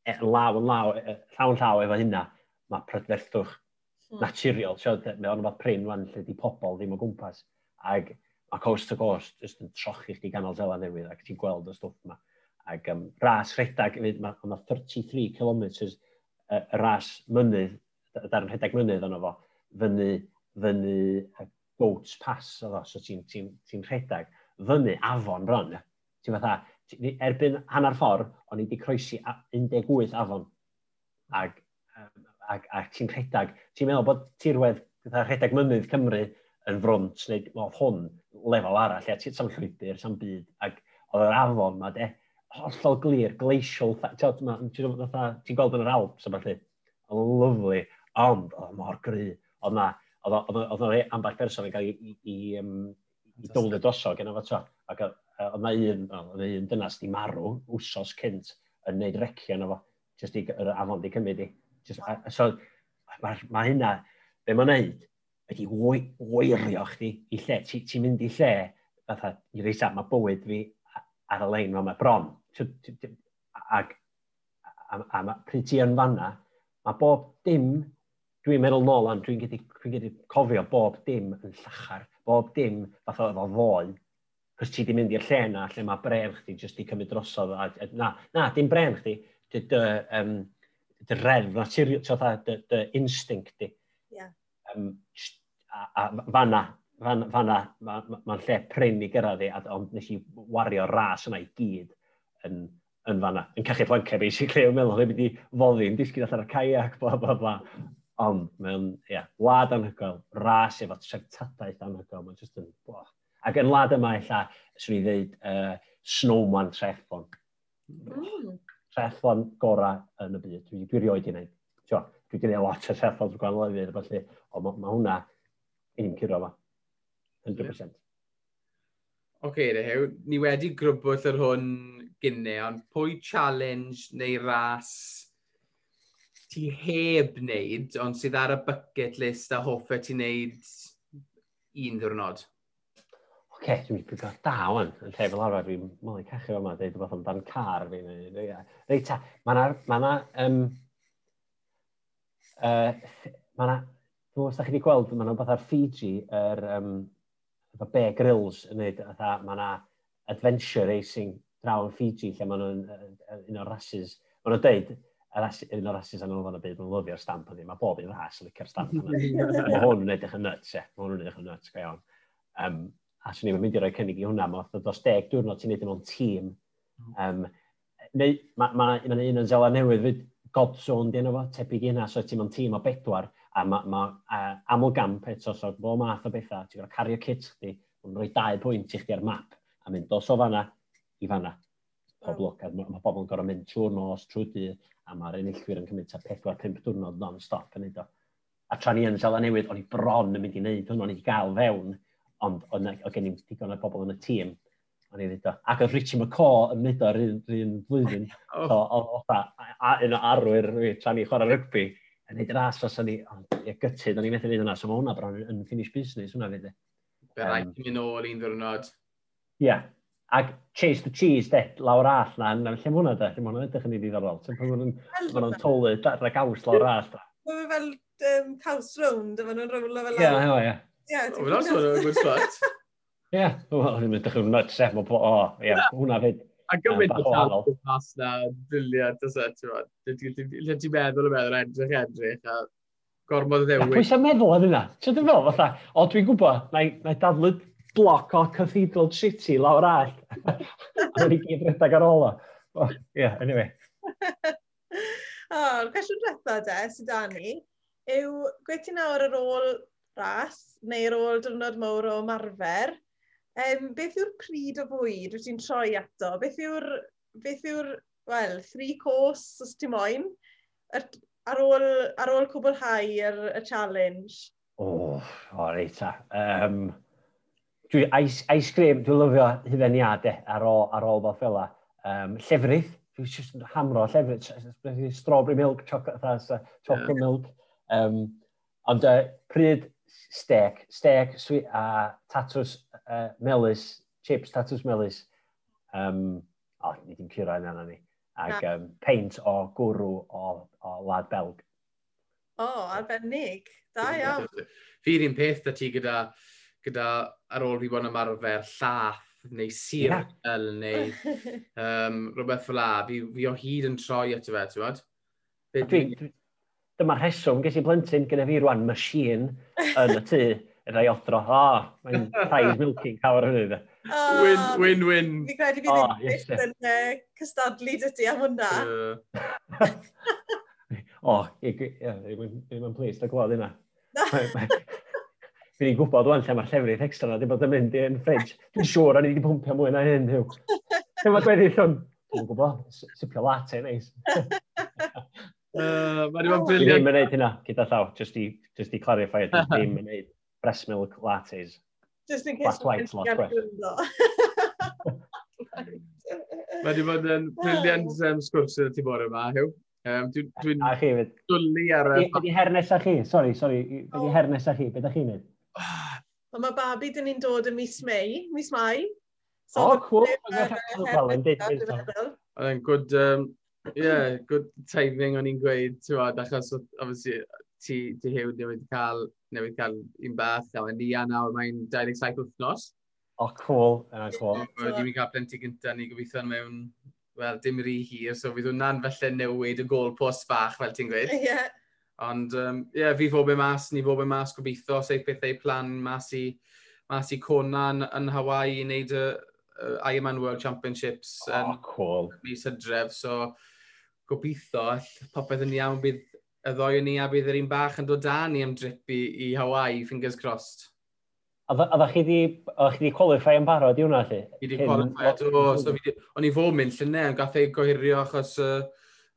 e, law yn law, e, e llawn llaw efo hynna, mae prydferthwch mm. naturiol. So, mae o'n fath prin wan lle di pobl ddim o gwmpas. Ag a coast to coast, jyst yn trochi chdi ganol zela newydd ac ti'n gweld y stwff yma. Ac um, ras redag, mae yna 33 km y uh, ras mynydd, darn rhedag mynydd yno fo, fyny, fyny Goats Pass oedd o, so ti'n ti, ti, ti rhedag fyny afon bron. Ti'n fatha, ti, erbyn hanner ffordd, o'n i wedi croesi 18 afon. Ac, ac, ac ti'n rhedag, ti'n meddwl bod tirwedd rhedag mynydd Cymru yn front, neu oedd hwn lefel arall, a ti'n sam llwybr, sam byd, ac oedd yr afon ma, de, hollol glir, glacial, ti'n gweld yn yr Alps, a falle, oedd lyflu, ond oedd mor gry, oedd na, oedd na amball person yn cael i, i, i, i dwlyd dosog, yna fo ac oedd na un, oedd na un dynas di marw, wsos cynt, yn neud recio yna fo, jyst i, yr afon di cymryd i. Just, so, mae ma hynna, be mae'n neud, wedi weirio chdi i lle. Ti'n ti mynd i lle, fatha, i reis mae bywyd fi ar y lein mae bron. Ac a, a, a pryd ti yn fanna, mae bob dim, dwi'n meddwl nôl ond dwi'n gyda, dwi gyda cofio bob dim yn llachar, bob dim fatha efo foi, cos ti di mynd i'r lle na, lle mae bref chdi jyst i cymryd drosodd. A, a, na, na, dim bref chdi, dy, dy, um, dy reddf naturiol, dy, dy instinct di. Yeah. Um, a, a fanna, fanna, fanna, mae'n ma, lle prin i gyrraedd i, ond nes i wario ras yna i gyd yn, yn fanna, yn cachu planca basically, yn meddwl, ddim wedi foddi, yn disgyn allan o'r caiac, bla, bla, bla. Ond, mae'n, ia, yeah, wlad anhygoel, ras efo treftadaeth anhygoel, mae'n just yn, boh. Ac yn wlad yma, illa, swn i ddweud, uh, snowman treffon. Mm. Treffon gorau yn y byd, dwi, dwi rioed i wneud. Tio, dwi wedi gwneud lot o treffon drwy gwahanol hefyd, felly, ond mae ma hwnna, ma un i'r fa. 100%. Oce, okay, Dehew, ni wedi grwbwll yr hwn gynne, ond pwy challenge neu ras ti heb wneud, ond sydd ar y bucket list a hoffa e ti wneud un ddwrnod? Oce, okay, dwi'n gwybod gael da wan, yn lle fel arfer, dwi'n mwyn cachu fel yma, dweud rhywbeth amdan car fi. Reita, mae yna, mae yna, um, uh, mae yna Dwi'n da chi wedi gweld, mae yna beth ar Fiji, yr um, Bear Grylls yn neud, mae yna adventure racing draw yn Fiji, lle mae nhw'n un o'r rhasys, mae nhw'n deud, un o'r rhasys anol fan y byd, mae'n lyfio'r stamp ydy, mae bob un ras yn licio'r stamp yna. mae hwn yn edrych yn nuts, e, mae hwn yn edrych yn nuts, go iawn. Um, a swn i'n mynd i roi cynnig i hwnna, mae dos deg diwrnod ti'n neud mewn tîm. Um, neu, mae ma, ma, ma un yn Zela Newydd fyd, Godzone, dyn nhw fo, tebyg i hynna, so ti'n mewn tîm o bedwar, a mae ma, uh, aml gamp eto, so bo math o bethau, ti'n gorau cario kit chdi, mae'n rhoi dau pwynt i chdi ar map, a mynd dos o fanna i fanna. Poblwc, hmm. a mae ma bobl yn gorau mynd trwy'r nos, trwy dydd, a mae'r enillwyr yn cymryd ta 4-5 diwrnod non-stop yn neud o. A tra ni yn Sela Newydd, o'n i bron yn mynd i wneud hwnnw, o'n i gael fewn, ond o gen i digon o bobl yn y tîm, o'n i ddeud o. Ac oedd Richie McCaw yn mynd o'r un, flwyddyn, oh. so, o, o, a, un o arwyr, tra ni chwarae rygbi, yn neud yr as os o'n i, ie, gytid, o'n i'n methu fydd hwnna, so mae hwnna bron yn finish business hwnna fydd. Fe rai um, mynd ôl un ddwrnod. Ie, yeah. ac chase the cheese, de, lawr all na, na lle mae hwnna, de, lle mae hwnna'n edrych yn ei ddiddorol. Ti'n pan mae hwnna'n tolu, dadra gaws lawr all, de. Mae fel um, caws round, a maen nhw'n rowlo fel lawr. Ie, ie, ie. Ie, ti'n gwybod? Ie, o'n i'n edrych yn nuts, e, o, ie, hwnna fyd. A gymaint o talent mas na, briliant, os ydy. E? Dwi'n ti'n meddwl y meddwl edrych edrych, a gormod y ddewis. Pwy sy'n meddwl ar yna? Ti'n dwi'n meddwl, fatha, o dwi'n gwybod, na i dadlu bloc o Cathedral City lawr all. a wedi gyd rhedeg ar ôl o. Ie, anyway. O'r cwestiwn drethau de, sydd da ni, yw gweithio nawr ar ôl ras neu ar ôl diwrnod mawr o marfer, Um, beth yw'r pryd o fwyd wyt ti'n troi ato? Beth yw'r, beth yw'r wel, three course os ti'n moyn? Ar ôl, ar ôl cwblhau yr, y challenge? O, oh, o reit Um, dwi, ice, ice cream, dwi'n lyfio hyfeniadau ar ôl, ar ôl fel fela. Um, llefrith, dwi'n just hamro llefrith, strawberry milk, chocolate, chocolate yeah. milk. Um, ond uh, pryd steak, steak sweet, a uh, tatws uh, melus, chips, tatws melus, um, o, oh, ni ddim curo yna na ni, ac um, peint o gwrw o, o lad belg. O, oh, arbennig. Da iawn. Fi'r un peth da ti gyda, gyda ar ôl fi bod yn ymarfer llath neu sir yeah. neu um, rhywbeth fel la. Fi, fi o hyd yn troi at y fe, ti'n bod? Be dwi, dwi, dyma rheswm, ges i blentyn gyda fi rwan, machine yn y tŷ. yn rhai odro, o, oh, mae'n prize milking cawr hynny. Oh, win, win, win. Fi credu fi'n oh, yes, yn uh, cystadlu dydy am hwnna. o, ddim yn pleased o glod yna. Fi'n gwybod wan lle mae'r llefrith extra na wedi bod yn mynd i'n ffridge. Dwi'n siŵr o'n i wedi pwmpio mwy na hyn, hiw. Dwi'n ma gweddill hwn. Dwi'n gwybod, sipio latte, neis. Mae'n ddim yn bilion. Dwi'n ddim yn gwneud hynna, gyda llaw, jyst i clarify, dwi'n ddim yn gwneud breast milk lattes. Just in case. Black white, lot breast. Mae wedi bod yn oh. briliant um, sgwrs yn ti bore yma, Hugh. Um, Dwi'n dwi a chi fyd. Dwlu ar... Ydy her nesaf chi? Sori, sori. Ydy oh. her nesaf chi? Beth ydych chi'n mynd? Mae babi dyn ni'n dod yn mis Mei, mis Mai. So oh, cool. Oedd e'n good, um, yeah, good timing o'n i'n gweud, ti'n bod, achos obviously ti, ti hew newydd cael, newydd cael un bath, a mae'n nia nawr, mae'n 27 wythnos. O, oh, cool. Yna'n cool. Wedi mi cael plenti gyntaf ni gobeithio mewn, wel, dim rhy hir, so fydd hwnna'n felly newid y gol post bach, fel ti'n gweud. Ie. Yeah. Ond, ie, um, yeah, fi fob yn mas, ni fob yn mas gobeithio, seith bethau plan mas i, mas i Conan yn yn Hawaii i wneud y uh, Ironman World Championships oh, yn cool. mis hydref, so gobeithio popeth yn iawn bydd y ddoi o ni a bydd yr un bach yn dod da ni am drip i, i Hawaii, fingers crossed. A dda chi wedi qualify yn barod i hwnna, lle? Fi wedi qualify, do. So, o'n i fod mynd llynau, ond gath ei gohirio achos, uh,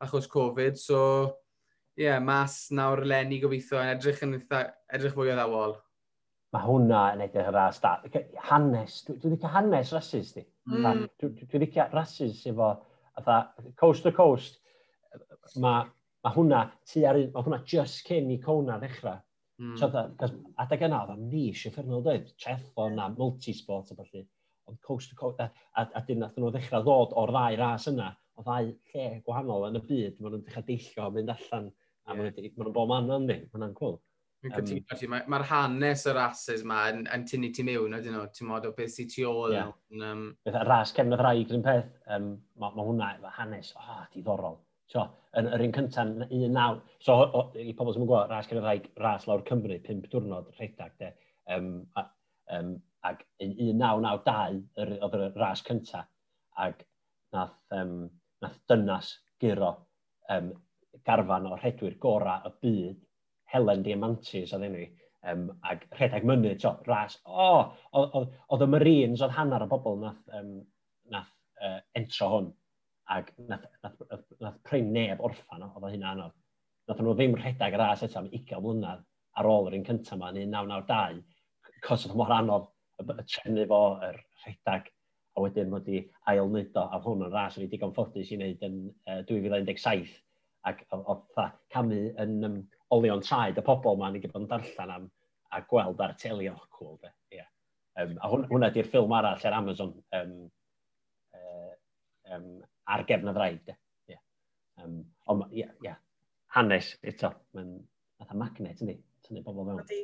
achos Covid, so... Ie, yeah, mas nawr lenni gobeithio yn edrych, yn eitha, edrych fwy o ddawol. Mae hwnna yn edrych ar ras da. Hanes, dwi wedi cael hanes rasis di. Mm. Dwi wedi cael rasis efo, atha, coast to coast. Mae Mae hwnna, ar, mae hwnna just cyn i Cona ddechrau. Mm. So, cos adeg yna, oedd o'n nis, effernol dweud, treffon a multisport a felly. Ond coast to coast, a, a, a dyn nath nhw ddechrau ddod o'r ddau ras yna, o ddau lle gwahanol yn y byd, maen nhw'n dechrau deillio mynd allan, a maen nhw'n bod man yndi, maen nhw'n cool. Mae'n cytuno ti, mae'r ma hanes y rases yma yn, yn tynnu ti mewn, ydyn nhw, ti'n modd o beth sy'n tu ôl. Yeah. Um... Beth y Ras cefnodd rhaid yn peth, um, mae ma hwnna, mae hanes, o, oh, diddorol. So, yr, yr un cyntaf, un naw. So, o, i pobl sy'n gwybod, ras gyda rhaeg, ras lawr Cymru, pimp diwrnod rhedag, de. Um, a, um, ag 1992 oedd yr ras cyntaf, ag nath, um, nath dynas giro um, garfan o rhedwyr gorau y byd, Helen Diamantis oedd enw i, um, ag rhedeg mynydd, so, ras, o, oh, oedd y Marines, oedd hanner o bobl nath, um, nath uh, entro hwn ac nath, nath, nath, nath prynu neb orffan o, oedd o hynna anodd. Nath nhw ddim rhedeg y ras eto am 20 mlynedd ar ôl yr un cyntaf yma, yn 1992, cos oedd mor anodd y trefnu fo, yr rhedeg, a wedyn mod i ail wneud o, a hwn yn ras o'n i digon ffodus i wneud yn uh, 2017, ac oedd camu yn um, olion traed y pobl ma'n i gyfod yn darllen am a gweld ar teli o cool, de. Yeah. Um, a hwn, hwnna di'r ffilm arall ar Amazon, um, uh, um, ar gefn y ddraig. Yeah. Um, ond, ie, yeah, yeah. hanes eto, mae'n fatha magnet, yndi? Tynnu bobl fewn. Ydy.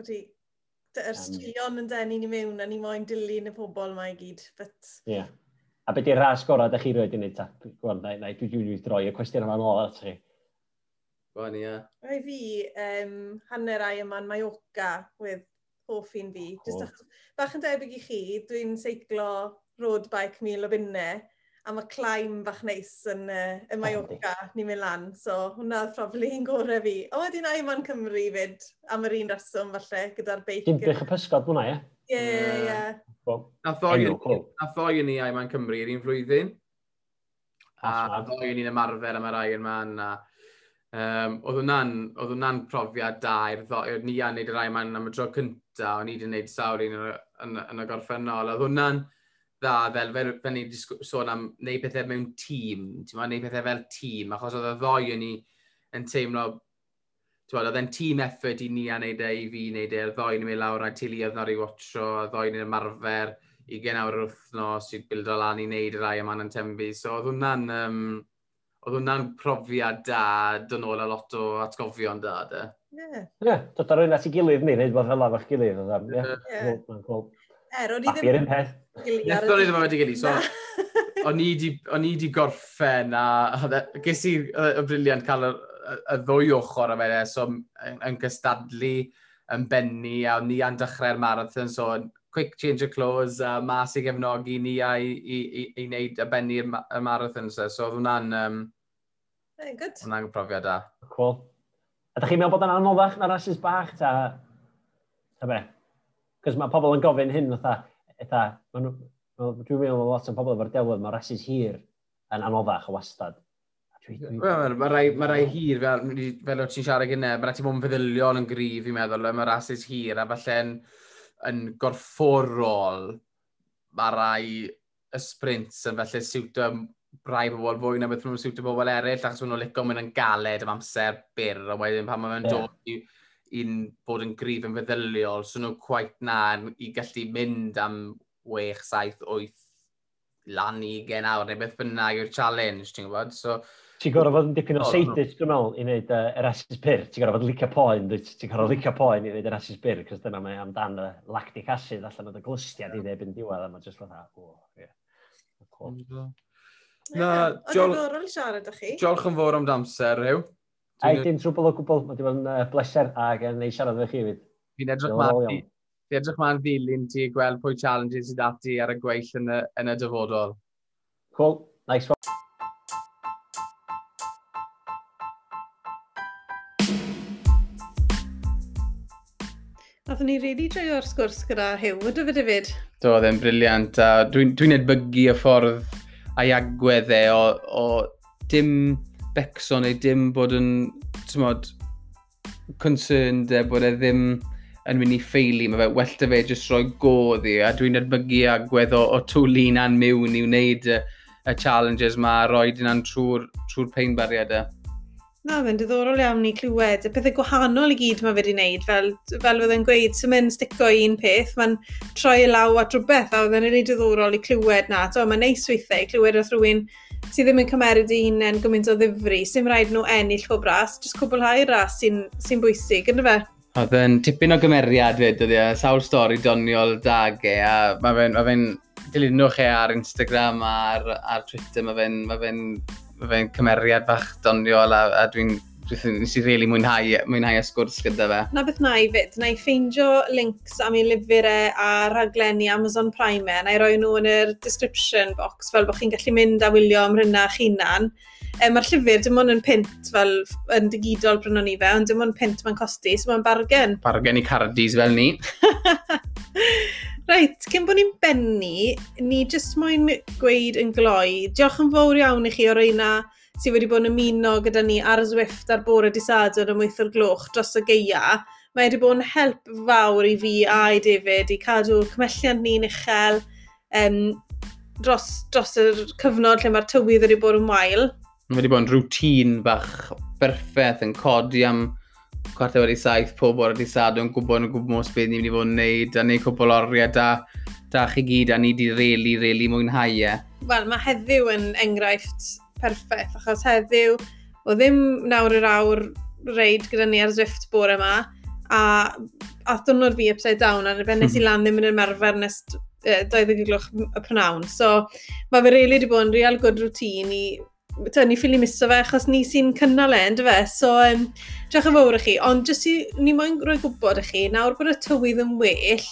Ydy. Yr straeon yn denu ni mewn a ni moyn dilyn y pobl mae i gyd. But... Yeah. A beth yw'r ras gorau ydych chi roed yn ei tap? Gwan, na, na, dwi dwi'n droi y cwestiwn yma'n ôl at chi. Gwan, ia. Rai fi um, hanner ai yma'n Mallorca with hoff un fi. Cool. Just bach yn debyg i chi, dwi'n seiclo road bike mil o bunne a mae climb bach neis yn, uh, yn Mallorca, ni'n mynd lan, so hwnna oedd probably un gorau fi. O, wedi na i man Cymru fyd, am yr un reswm falle, gyda'r beic. Dim bych y pysgod hwnna, ie? Ie, ie. A ddoi yn ni ai man Cymru yr un flwyddyn. A ddoi yn ni'n ymarfer am yr Iron man. A, um, oedd hwnna'n profiad da i'r ddoi. Oedd ni a'n neud yr Iron man am y tro cyntaf, o'n i wedi'n neud sawl un yn, yn, yn y gorffennol. Oedd hwnna'n dda fel, fel, fel ni wedi sôn am wneud pethau mewn tîm, ti'n ma, wneud pethau fel tîm, achos oedd y ddoi yn ni yn teimlo, ti'n ma, oedd e'n tîm effort i ni a wneud e, i fi wneud e, y ddoi ni'n mynd lawr a'i tili oedd nawr i watcho, y ddoi ni'n ymarfer, 20 awr yr wythnos i bildo lan i wneud y rai yma yn tembu. So oedd hwnna'n um, oedd hwnna'n profiad da, dyn ôl a lot o atgofion da, da. E. Ie. Yeah. Ie, yeah, dod ar un at ei gilydd ni, neud bod fel arall gilydd. Ie. Yeah. Yeah. Cool, cool. Er, o'n i ddim... Papur yn peth. Nethon ni ddim wedi gilydd, so... O'n i wedi gorffen a... E, ges i y briliant cael y ddwy ochr am e, so yn gystadlu, yn benni, a ni a'n dechrau'r marathon, so quick change of clothes, a mas i gefnogi ni a i, i, i, i wneud a benni'r marathon, so, so oedd hwnna'n... Um, Good. Hwnna'n profiad da. Cool. A da chi'n meddwl bod yn anoddach na rasis bach, ta... Ta be? Cos mae pobl yn gofyn hyn, fatha, eitha, dwi'n meddwl lot o pobl efo'r delwedd, mae resys hir yn anoddach o wastad. Well, mae rai, ma rai hir, fel, fel o ti'n siarad gyda, mae rai ti'n bod yn feddyliol yn gryf, fi'n meddwl, mae rasis hir, a falle yn yn gorfforol, mae rai y sprints yn felly siwtio rai bobl fwy na beth nhw'n siwtio bobl eraill, achos nhw'n licio mynd yn galed am amser byr, a wedyn pan mae'n yeah. dod i i'n bod yn grif yn feddyliol, so nhw'n quite na i gallu mynd am 6, 7, 8, lan i gen awr, neu beth bynnag yw'r challenge, ti'n gwybod? So, ti'n gorfod fod yn dipyn o seidus, dwi'n meddwl, i wneud uh, yr asus byr. Ti'n gorfod licio poen, ti'n gorfod hmm. licio poen i wneud yr asus byr, cos dyna mae amdan y lactic acid allan o'r glystiad i ddeb yn diwedd, a mae jyst fatha, o, ie. Na, diolch... Yn. Diolch yn fawr am amser, Rhyw. Ai, dim trwbl o gwbl, mae dim yn uh, bleser ac yn ei siarad efo chi fyd. Fi'n edrych ma'n fi edrych ma'n ddilyn ti gweld pwy challenges sydd ati ar y gweill yn y, yn y dyfodol. Cool, nice one. Nathon ni rili really joio'r sgwrs gyda Hew, ydw fe David? Do, oedd briliant. Dwi'n dwi, dwi edbygu y ffordd a'i agwedd e o, o dim becso neu dim bod yn, ti'n modd, concerned e bod e ddim yn mynd i ffeili, mae fe well da fe jyst roi godd i, a dwi'n edmygu agwedd o, o twli a'n miwn i wneud y, y challenges ma, a roi dyna'n trwy'r trwy trw peinbariadau. E. Na, fe'n diddorol iawn i clywed. Y pethau gwahanol i gyd mae fe wedi wneud, fel, fel fydd yn gweud, sy'n mynd stico i un peth, mae'n troi e law at rhywbeth, a fe'n rili diddorol i clywed na. To, mae'n neis weithiau i clywed wrth rhywun sydd ddim yn cymeryd i hunain gymaint o ddifri, sy'n rhaid nhw ennill pob ras, jyst cwblhau'r ras sy'n sy bwysig, ynddo fe? Oedd yn tipyn o gymeriad fyd, oedd e, sawl stori doniol dag e, a mae fe'n ma fe dilynwch e ar Instagram a ar, ar Twitter, mae fe'n ma fe, ma fe cymeriad fach doniol a, a dwi'n nes i really mwynhau, mwynhau y sgwrs gyda fe. Na beth na i fyd, na i ffeindio links am ei lyfurau a rhaglenni Amazon Prime e, na i roi nhw yn yr description box fel bod chi'n gallu mynd a wylio am rynach hunan. E, Mae'r llyfr dim ond yn pint fel yn digidol brynon ni fe, ond dim ond pint mae'n costi, so mae'n bargen. Bargen i cardis fel ni. Reit, cyn bod ni'n benni, ni jyst moyn gweud yn gloi, diolch yn fawr iawn i chi o reina sydd wedi bod yn ymuno gyda ni ar Zwift ar bore disadwr ym wyth o'r gloch dros y geia, mae wedi bod yn help fawr i fi a i David i cadw cymhelliad ni'n uchel um, dros, dros y cyfnod lle mae'r tywydd wedi bod yn wael. Mae wedi bod yn rŵtín bach berffaith yn codi am chwarter wedi saith pob o'r wedi yn gwybod yn gwybod mos beth ni'n mynd i fod yn neud a neud cwbl oriau da, da chi gyd a ni wedi reili, reili mwynhau e. Wel, mae heddiw yn enghraifft perffaith, achos heddiw, o ddim nawr yr awr reid gyda ni ar Zwift bore yma, a ath dwrnod fi upside down, a bennes i hmm. lan ddim yn ymarfer nes 12 glwch y prynawn. So, mae fe rili really wedi bod yn real good routine i ta, ni ffili miso fe, achos ni sy'n cynnal e, ynddo fe, so um, diolch yn fawr i chi, ond jyst i, ni moyn rhoi gwybod i chi, nawr bod y tywydd yn well,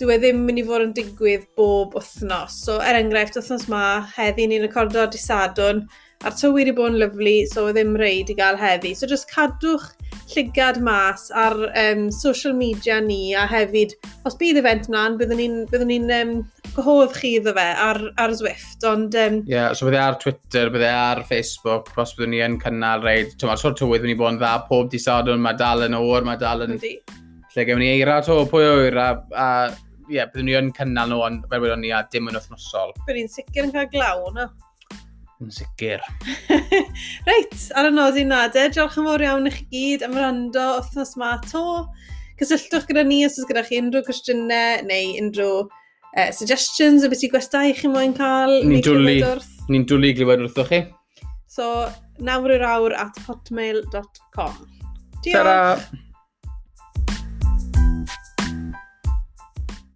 dyw e ddim mynd i fod yn digwydd bob wythnos, so er enghraifft, wythnos ma, heddi ni'n recordo disadwn, A'r tywy wedi bod yn lyflu, so ddim reid i gael heddi. So just cadwch llygad mas ar um, social media ni a hefyd, os bydd event mlaen, byddwn ni'n ni um, gwahodd chi iddo fe ar, ar Zwift, ond... Ie, um... yeah, so bydde ar Twitter, bydde ar Facebook, os byddwn ni yn cynnal reid. Tyma, sort tywydd wedi bod yn dda, pob disadwn, mae dal yn o'r, mae dal yn... Lle gewn ni eira to, pwy o'r, a, a ie, yeah, byddwn ni yn cynnal nhw, ond fel wedon ni, a dim yn wythnosol. Byddwn ni'n sicr yn cael glaw, no? Yn sicr. Reit, ar y nod i'n nadau, e, diolch yn fawr iawn i chi gyd am rando wythnos ma to. Cysylltwch gyda ni os oes gyda chi unrhyw cwestiynau neu unrhyw uh, suggestions o beth i gwestai chi moyn cael. Ni'n dwlu, ni'n dwlu glywed wrthoch chi. So, nawr yr awr at hotmail.com. Diolch! Ta-ra!